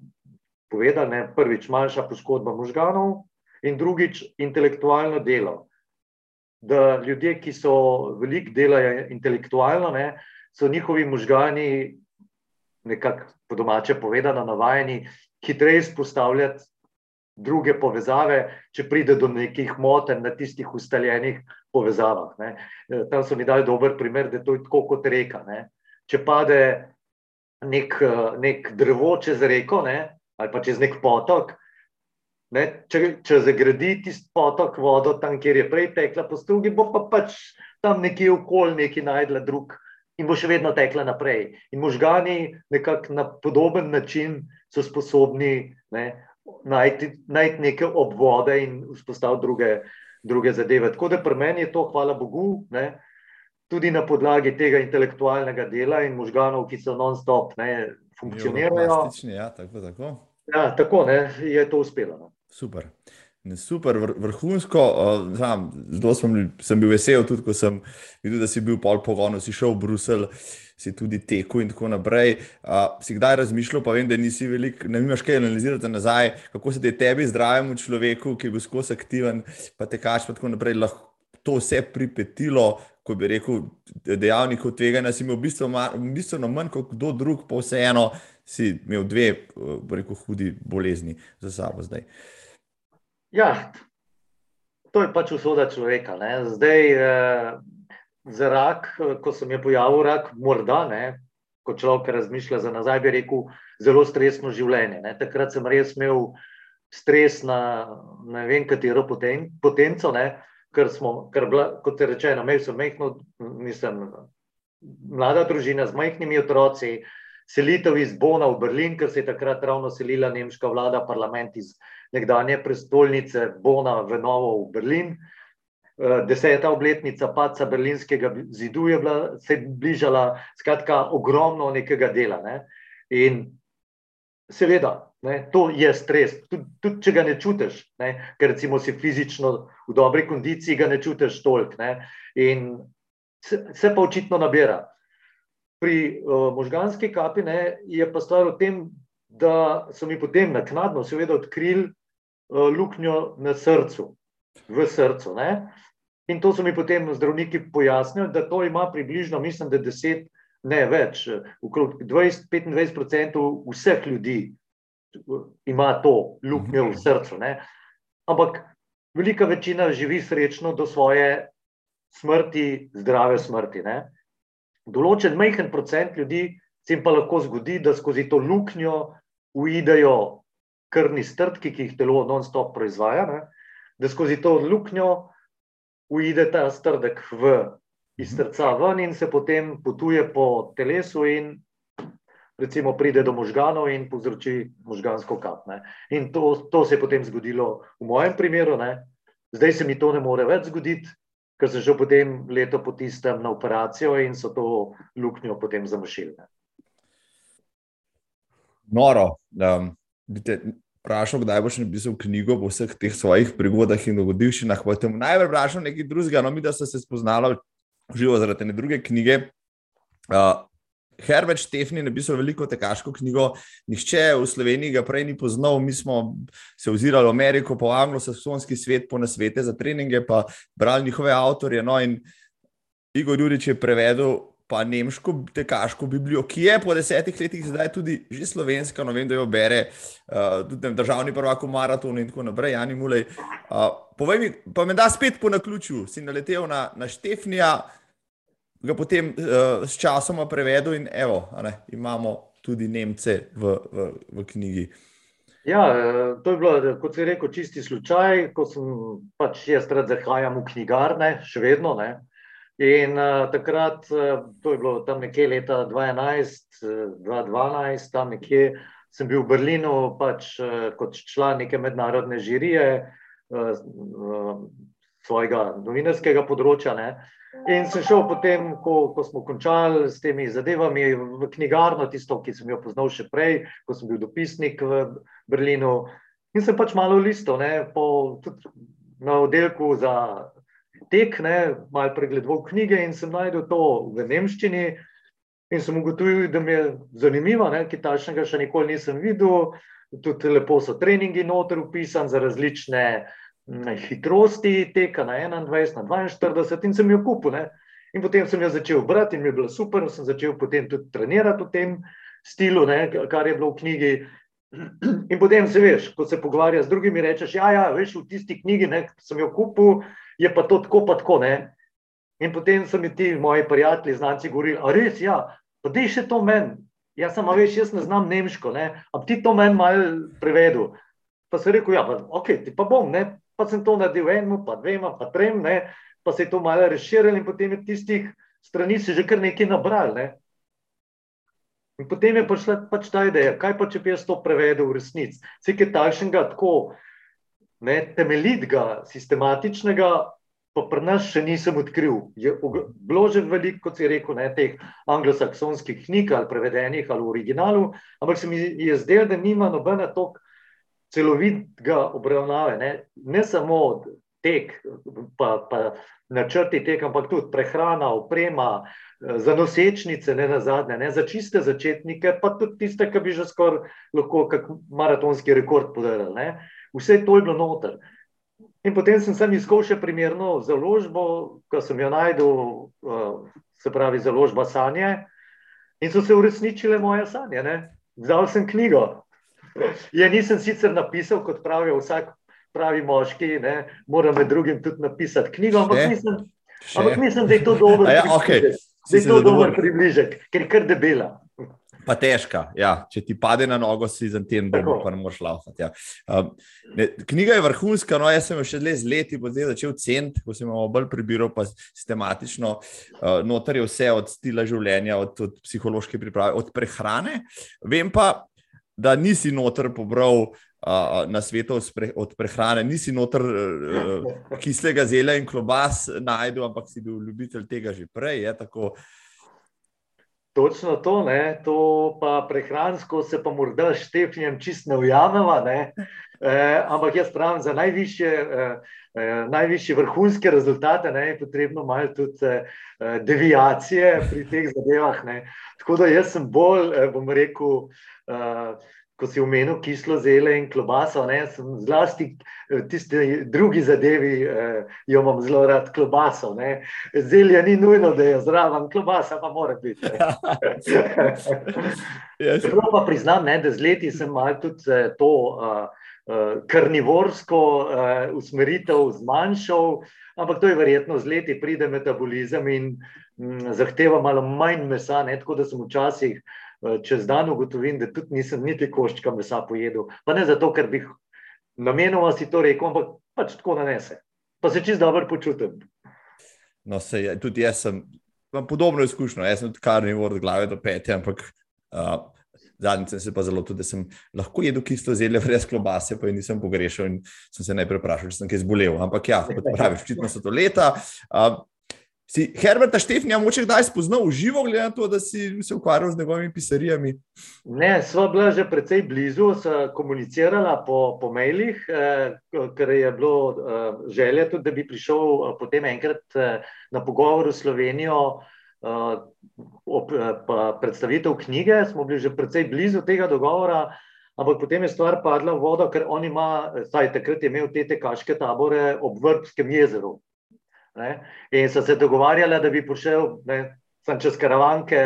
povedali, ne, prvič manjša poškodba možganov in drugič intelektualno delo. Da ljudje, ki so veliko delajo intelektualno, ne, so njihovi možgani, nekako po domače povedano, navajeni hitreje izpostavljati druge povezave, če pride do nekih motenj na tistih ustaljenih povezavah. Ne. E, tam so mi dali dober primer, da je to tako kot reka. Ne. Če pade nek, e, nek drevo čez reko ne, ali pa čez nek potok, ne, če, če zagradi tisti potok vodo tam, kjer je prej tekla po strugi, bo pa pač tam nekje okol nekaj najdla drug. In bo še vedno tekla naprej. In možgani, nekako na podoben način, so sposobni ne, najti, najti neke obvode in vzpostaviti druge, druge zadeve. Tako da pri meni je to, hvala Bogu, ne, tudi na podlagi tega intelektualnega dela in možganov, ki so non-stop, ne funkcionirajo. Ja, tako, tako. Ja, tako ne, je to uspelo. No. Super. Super, vrhunsko. Zelo sem, sem bil vesel, tudi ko sem videl, da si bil pol pogon, si šel v Bruselj, si tudi tekel in tako naprej. Uh, si kdaj razmišljal, pa vem, da nisi veliko, ne veš, kaj analizirati nazaj, kako se je tebi, zdravemu človeku, ki je bil skozi aktiven, pa tekaš, pa tako naprej, lahko to vse pripetilo, ko bi rekel, dejavnikov tega, da si imel bistveno, bistveno manj kot kdo drug, pa vseeno si imel dve, rekel, hudi bolezni za sabo zdaj. Ja, to je pač usoda človeka. Ne. Zdaj, eh, za rak, ko se mi je pojavil rak, morda, ne, ko človek razmišlja za nazaj, bi rekel, zelo stresno življenje. Ne. Takrat sem res imel stres na ne vem, katero poten, potenco, ne, ker smo, ker bila, kot je rečeno, imel sem mehno, mislim, mlada družina z majhnimi otroci, selitev iz Bona v Berlin, ker se je takrat ravno selila nemška vlada, parlament iz nekdanje prestolnice Bona v Novo v Berlin. Eh, deseta obletnica paca berlinskega zidu je bila, se je bližala, skratka, ogromno nekega dela. Ne? In seveda, ne, to je stres, tudi, tudi če ga ne čutiš, ne? ker recimo si fizično v dobri kondiciji, ga ne čutiš toliko. In se, se pa očitno nabira. Pri uh, možganski kapi ne, je pa stvar v tem, da so mi potem naknadno, seveda, odkrili luknjo na srcu, v srcu. Ne? In to so mi potem zdravniki pojasnili, da to ima približno, mislim, da 10, ne več, okrog 20-25% vseh ljudi ima to luknjo v srcu. Ne? Ampak velika večina živi srečno do svoje smrti, zdrave smrti. Ne. Določen majhen procent ljudi se jim pa lahko zgodi, da skozi to luknjo uidejo krvni strdki, ki jih telo non-stop proizvaja, ne, da skozi to luknjo uide ta strdek v, iz srca ven in se potem potuje po telesu in recimo pride do možganov in povzroči možgansko kap. Ne. In to, to se je potem zgodilo v mojem primeru, ne. zdaj se mi to ne more več zgoditi, ker sem šel potem leto po tistem na operacijo in so to luknjo potem zamašili. Noro. Um, Vprašal, kdaj boš napisal knjigo o vseh teh svojih prigodah in dogodivščinah. Najprej vprašal nekaj drugega, no, mi da so se spoznali živo zaradi te druge knjige. Uh, Herbert Štefni je napisal veliko tekaško knjigo, nihče v Sloveniji ga prej ni poznal, mi smo se ozirali v Ameriko, po anglosaksonski svet, po nasvete za treninge, pa brali njihove avtorje. No, in Igor Jurič je prevedel pa nemško tekaško Biblijo, ki je po desetih letih zdaj tudi že slovenska, no vem, da jo bere uh, tudi državni prvak v maratonu in tako naprej, Jani Mulej. Uh, povej mi, pa me da spet po naključju, si naletel na, na Štefnija ga potem uh, s časom prevedel in evo, ne, imamo tudi Nemce v, v, v knjigi. Ja, to je bilo, kot se je rekel, čisti slučaj, ko sem pač jaz rad zahajam v knjigarne, še vedno. Ne. In uh, takrat, uh, to je bilo tam nekje leta 2011, 2012, tam nekje sem bil v Berlinu pač, uh, kot član neke mednarodne žirije uh, uh, svojega novinarskega področja. Ne. In sem šel potem, ko, ko smo končali s temi zadevami, v knjigarno, tisto, ki sem jo poznal še prej, ko sem bil dopisnik v Berlinu. In sem pač malo listal, na oddelku za tek, ne, malo pregledoval knjige in sem najdel to v nemščini. In sem ugotovil, da mi je zanimivo, ki tašnega še nikoli nisem videl. Tudi lepo so treningi noter upisani za različne hitrosti teka na 21, na 42 in sem jo kupil. Ne? In potem sem jo začel brati in mi je bilo super, sem začel potem tudi trenirati v tem stilu, ne? kar je bilo v knjigi. In potem se veš, ko se pogovarja z drugimi, rečeš, ja, ja, veš, v tisti knjigi, ne, sem jo kupil, je pa to tako, pa tako, ne. In potem so mi ti moji prijatelji, znanci, govorili, a res, ja, pa dej še to meni. Jaz sem, veš, jaz ne znam nemško, ne, a ti to meni malo prevedu. Pa sem rekel, ja, pa, ok, ti pa bom, ne, pa sem to naredil enemu, pa dvema, pa trem, ne, pa se je to malo razširilo in potem je tistih strani se že kar nekaj nabral. Ne. In potem je prišla pač ta ideja, kaj pa če bi jaz to prevedel v resnici. Vse je takšnega tako ne, temeljitega, sistematičnega, pa pri nas še nisem odkril. Je bilo že veliko, kot si rekel, ne, teh anglosaksonskih knjig ali prevedenih ali v originalu, ampak se mi je zdelo, da nima nobena toliko celovitega obravnave, ne, ne samo tek, pa, pa načrti tek, ampak tudi prehrana, oprema, za nosečnice, ne na zadnje, ne, za čiste začetnike, pa tudi tiste, ki bi že skoraj lahko kak maratonski rekord podarili. Vse to je bilo noter. In potem sem sem iskal še primerno založbo, ko sem jo najdel, se pravi založba sanje, in so se uresničile moje sanje. Ne. Zdal sem knjigo, Ja, nisem sicer napisal, kot pravijo vsak pravi moški, ne, moram med drugim tudi napisati knjigo, ampak mislim, ampak mislim, da je to dober ja, okay. da je to dober približek, ker je kar debela. Pa težka, ja. če ti pade na nogo, si za tem dobro, pa ne moreš laufati. Ja. Um, knjiga je vrhunska, no jaz sem jo še le z leti začel ceniti, ko sem jo bolj prebiral, pa sistematično. Uh, notar je vse od stila življenja, od, od psihološke priprave, od prehrane. Vem pa, da nisi noter pobral uh, na svetu od prehrane, nisi noter uh, kislega zelja in klobas najdel, ampak si bil ljubitelj tega že prej. Je, Točno to, ne? to pa prehransko se pa morda štepnjem čist ne ujameva, ne? E, ampak jaz pravim, za najvišje, e, e, najvišje vrhunske rezultate ne, je potrebno malo tudi e, deviacije pri teh zadevah. Ne? Tako da jaz sem bolj, e, bom rekel, uh, ko si omenil kislo zele in klobaso, ne, sem zlasti eh, tiste drugi zadevi, uh, jo imam zelo rad klobaso. Ne. Zelje ni nujno, da je zraven, klobasa pa mora biti. Zelo pa priznam, ne, da z leti sem malo tudi to uh, uh, karnivorsko uh, usmeritev zmanjšal. ampak to je verjetno z leti, pride metabolizem in m, zahteva malo manj mesa. Ne? Tako da sem včasih eh, čez dan ugotovil, da tudi nisem niti koščka mesa pojedel. Pa ne zato, ker bi namenoma si to rekel, ampak pač tako nanese. Pa se čist dobro počutim. No, se, tudi jaz sem, imam podobno izkušnjo, jaz sem tudi kar morem od glave do pete, ampak uh, Zadnjič sem se pa zelo tudi, da sem lahko jedel kisto zelje, brez klobase, pa jih nisem pogrešal in sem se najprej vprašal, če sem kaj zbolel. Ampak ja, kot praviš, očitno so to leta. Uh, si Herberta Štefnja moče kdaj spoznal v živo, glede na to, da si se ukvarjal z njegovimi pisarijami? Ne, sva bila že precej blizu, sva komunicirala po, po mailih, eh, ker je bilo eh, želje tudi, da bi prišel eh, potem enkrat eh, na pogovor v Slovenijo. Uh, ob, uh, predstavitev knjige, smo bili že precej blizu tega dogovora, ampak potem je stvar padla v vodo, ker on ima, saj takrat je imel te tekaške tabore ob Vrbskem jezeru. Ne? In so se dogovarjali, da bi prišel sem čez karavanke,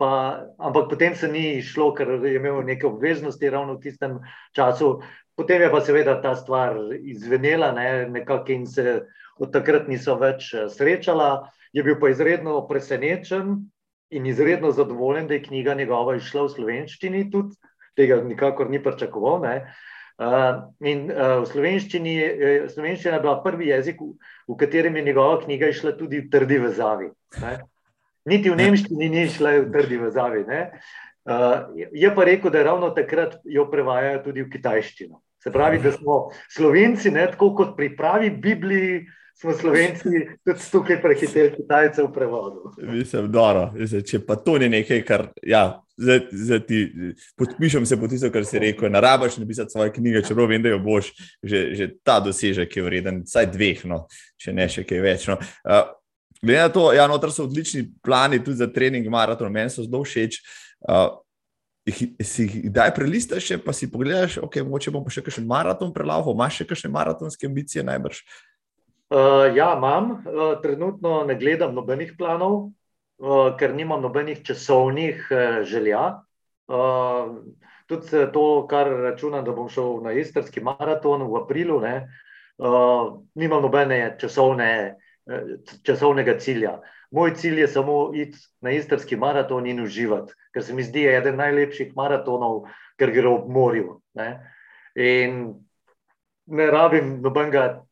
pa, ampak potem se ni šlo, ker je imel neke obveznosti ravno v tistem času. Potem je pa seveda ta stvar izvenela, ne? nekako in se od takrat niso več eh, srečala je bil pa izredno presenečen in izredno zadovoljen, da je knjiga njegova išla v slovenščini, tudi tega nikakor ni pričakoval. Uh, in v slovenščini slovenščina je bila prvi jezik, v, katerem je njegova knjiga išla tudi v trdi vezavi. Ne? Niti v nemščini ni šla v trdi vezavi. Uh, je pa rekel, da ravno takrat jo prevajajo tudi v kitajščino. Se pravi, da smo slovenci, ne, tako kot pri pravi Bibliji, uh, smo slovenci tudi tukaj prehiteli Kitajce v prevodu. Mislim, dobro, mislim, če pa to ni nekaj, kar. Ja. Podpišem se po tisto, kar si rekel. Ne rabiš napisati svoje knjige, čeprav vem, da jo boš, že, že ta dosežek je vreden, vsaj dveh, no, če ne še kaj več. No. Uh, glede na to, ja, noter so odlični plani tudi za trening maraton, meni so zelo všeč. Uh, si jih kdaj prelistaš, pa si pogledaš, ok, moče bom še kakšen maraton prelahal, imaš še kakšne maratonske ambicije najbrž. Uh, Uh, ja, imam. Uh, trenutno ne gledam nobenih planov, uh, ker nimam nobenih časovnih uh, želja. Uh, tudi to, kar računam, da bom šel na istrski maraton v aprilu, ne, uh, nimam nobene časovne, časovnega cilja. Moj cilj je samo iti na istrski maraton in uživati, ker se mi zdi eden najlepših maratonov, ker gre ob morju. Ne. In ne rabim nobenega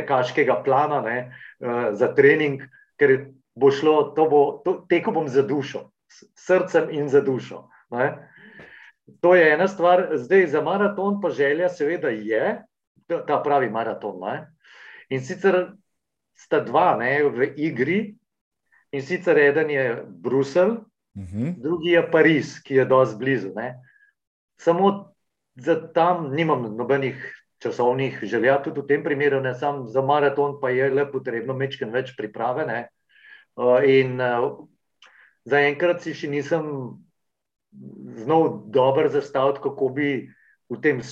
tekaškega plana ne, uh, za trening, ker bo šlo, to bo, to, teko bom za dušo, s srcem in za dušo. Ne. To je ena stvar, zdaj za maraton, pa želja, seveda, je ta pravi maraton. Ne. In sicer sta dva ne, v igri, in sicer eden je Bruselj, uh mhm. -huh. drugi je Pariz, ki je dosti blizu. Ne. Samo za tam nimam nobenih časovnih želja, tudi v tem primeru, ne samo za maraton, pa je le potrebno mečken več priprave. Ne. Uh, in uh, zaenkrat si še nisem znal dobro zastaviti, kako bi tem,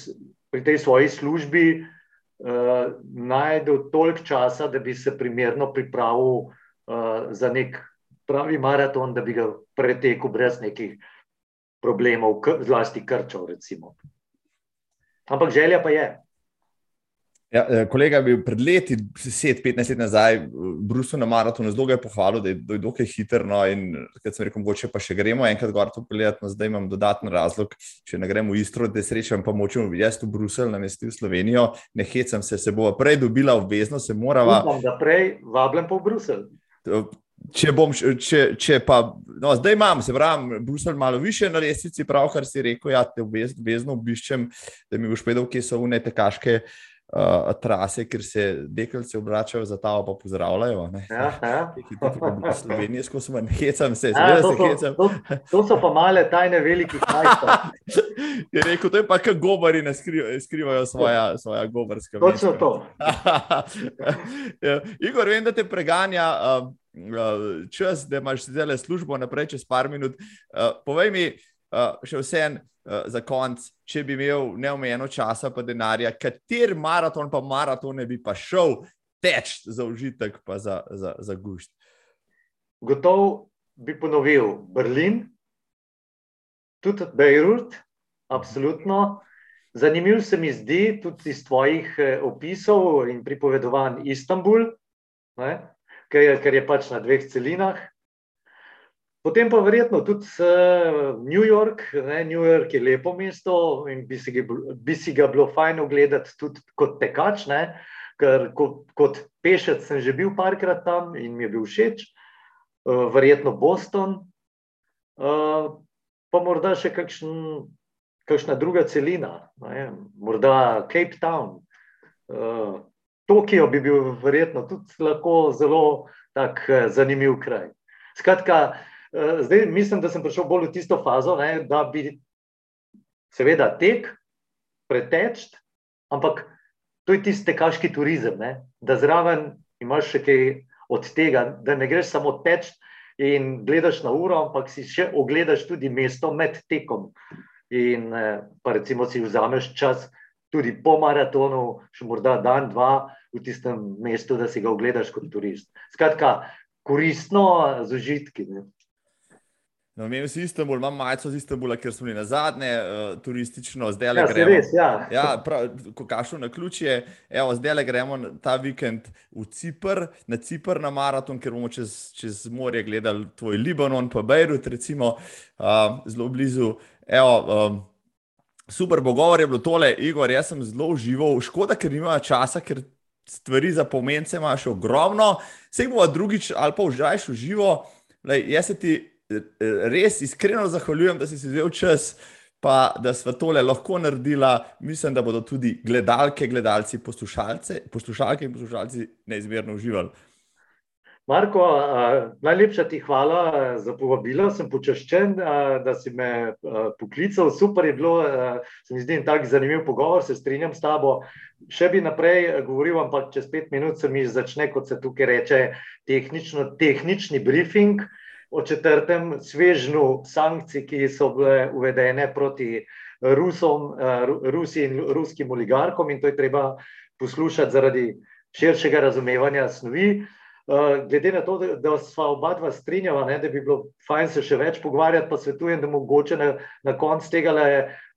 pri tej svoji službi uh, najdel toliko časa, da bi se primerno pripravil uh, za nek pravi maraton, da bi ga pretekel brez nekih problemov, zlasti krčov. Recimo. Ampak želja pa je. Ja, eh, kolega je bil pred leti, 10-15 let nazaj, v Bruslu na maratonu, zelo je pohvalil, da je dokaj hiter. No, in kot sem rekel, mogoče pa še gremo enkrat gor to pogledati, no, zdaj imam dodaten razlog, če ne gremo v Istro, da srečam pa močem jaz v Bruselj, na mestu v Slovenijo, ne hecam se, se bo prej dobila obvezno, se morava. Upam, da prej vablem po Bruselj. Če bom, če, če pa, no, zdaj imam, se pravi, Bruselj malo više na lestvici, pravkar si rekel, ja, te obvezno obiščem, da mi boš povedal, kje so unete kaške uh, trase, ker se dekelci obračajo za ta, pa pozdravljajo. Ja, ja. Slovenije, skozi sem, hecam se, ja, to, se hecam. To, to so pa male tajne velikih majstrov. je rekel, to je pa, kaj govori, ne skrivajo, skrivajo svoja, svoja govorska. Točno to. ja, Igor, vem, da te preganja. Uh, Čas, da imaš zdaj službo naprej, čez par minut. Uh, povej mi, uh, še vsem, uh, za konec, če bi imel neomejeno časa, pa denarja, kater maraton, pa maratone bi pa šel teč za užitek, pa za, za, za gušt. Gotov bi ponovil Berlin, tudi Beirut, absolutno. Zanimiv se mi zdi tudi iz tvojih eh, opisov in pripovedovanj Istanbul, ker je, ker je pač na dveh celinah. Potem pa verjetno tudi uh, New York. Ne? New York je lepo mesto in bi si, ga, bi si ga bilo fajn ogledati tudi kot tekač, ne? ker kot, kot pešec sem že bil parkrat tam in mi je bil všeč. Uh, verjetno Boston, uh, pa morda še kakšen, kakšna druga celina, ne? morda Cape Town. Uh, Tokio bi bil verjetno tudi lahko zelo tak, zanimiv kraj. Skratka, zdaj mislim, da sem prišel bolj v tisto fazo, ne, da bi seveda tek, preteč, ampak to je tisti tekaški turizem, ne, da zraven imaš še kaj od tega, da ne greš samo teč in gledaš na uro, ampak si še ogledaš tudi mesto med tekom. In eh, pa recimo si vzameš čas tudi po maratonu, še morda dan, dva v tistem mestu, da si ga ogledaš kot turist. Skratka, koristno z užitki. Ne. No, Imam si Istanbul, imam majico z Istanbula, ker smo bili na zadnje, uh, turistično, zdaj le ja, gremo. Res, ja, ja prav, ko kašlo na ključje, evo, zdaj le gremo ta vikend v Cipr, na Cipr na maraton, ker bomo čez, čez morje gledali tvoj Libanon, pa Beirut, recimo, uh, zelo blizu. Evo, um, super pogovor je bilo tole, Igor, jaz sem zelo užival, škoda, ker nima časa, ker stvari za pomence imaš ogromno, se jih bomo drugič ali pa užajš v živo. Lej, jaz se ti res iskreno zahvaljujem, da si si vzel čas, pa da smo tole lahko naredila. Mislim, da bodo tudi gledalke, gledalci, poslušalke in poslušalci neizmerno uživali. Marko, najlepša ti hvala za povabilo. Sem počaščen, da si me poklical. Super je bilo, se mi zdi, tako zanimiv pogovor, se strinjam s tabo. Še bi naprej govoril, ampak čez pet minut se mi začne, kot se tukaj reče, tehnični briefing o četrtem svežnju sankcij, ki so bile uvedene proti Rusom, eh, Rusi in ruskim oligarkom, in to je treba poslušati zaradi širšega razumevanja snovi. Eh, glede na to, da sva oba dva strinjava, ne, da bi bilo fajn se še več pogovarjati, pa svetujem, da mogoče na, na koncu tega le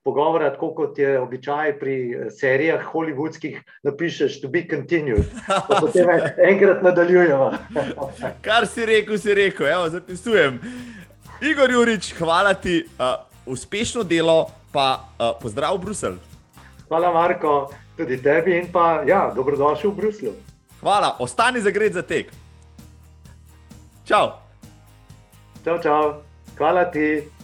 pogovora, tako kot je običaj pri eh, serijah hollywoodskih, napišeš, to be continued. Potem enkrat nadaljujemo. Kar si rekel, si rekel, evo, zapisujem. Igor Jurič, hvala ti, uh, uspešno delo, pa uh, pozdrav v Bruselj. Hvala, Marko, tudi tebi in pa ja, dobrodošel v Bruslju. Hvala, ostani za gred za tek. Čau. Čau, čau. Hvala ti.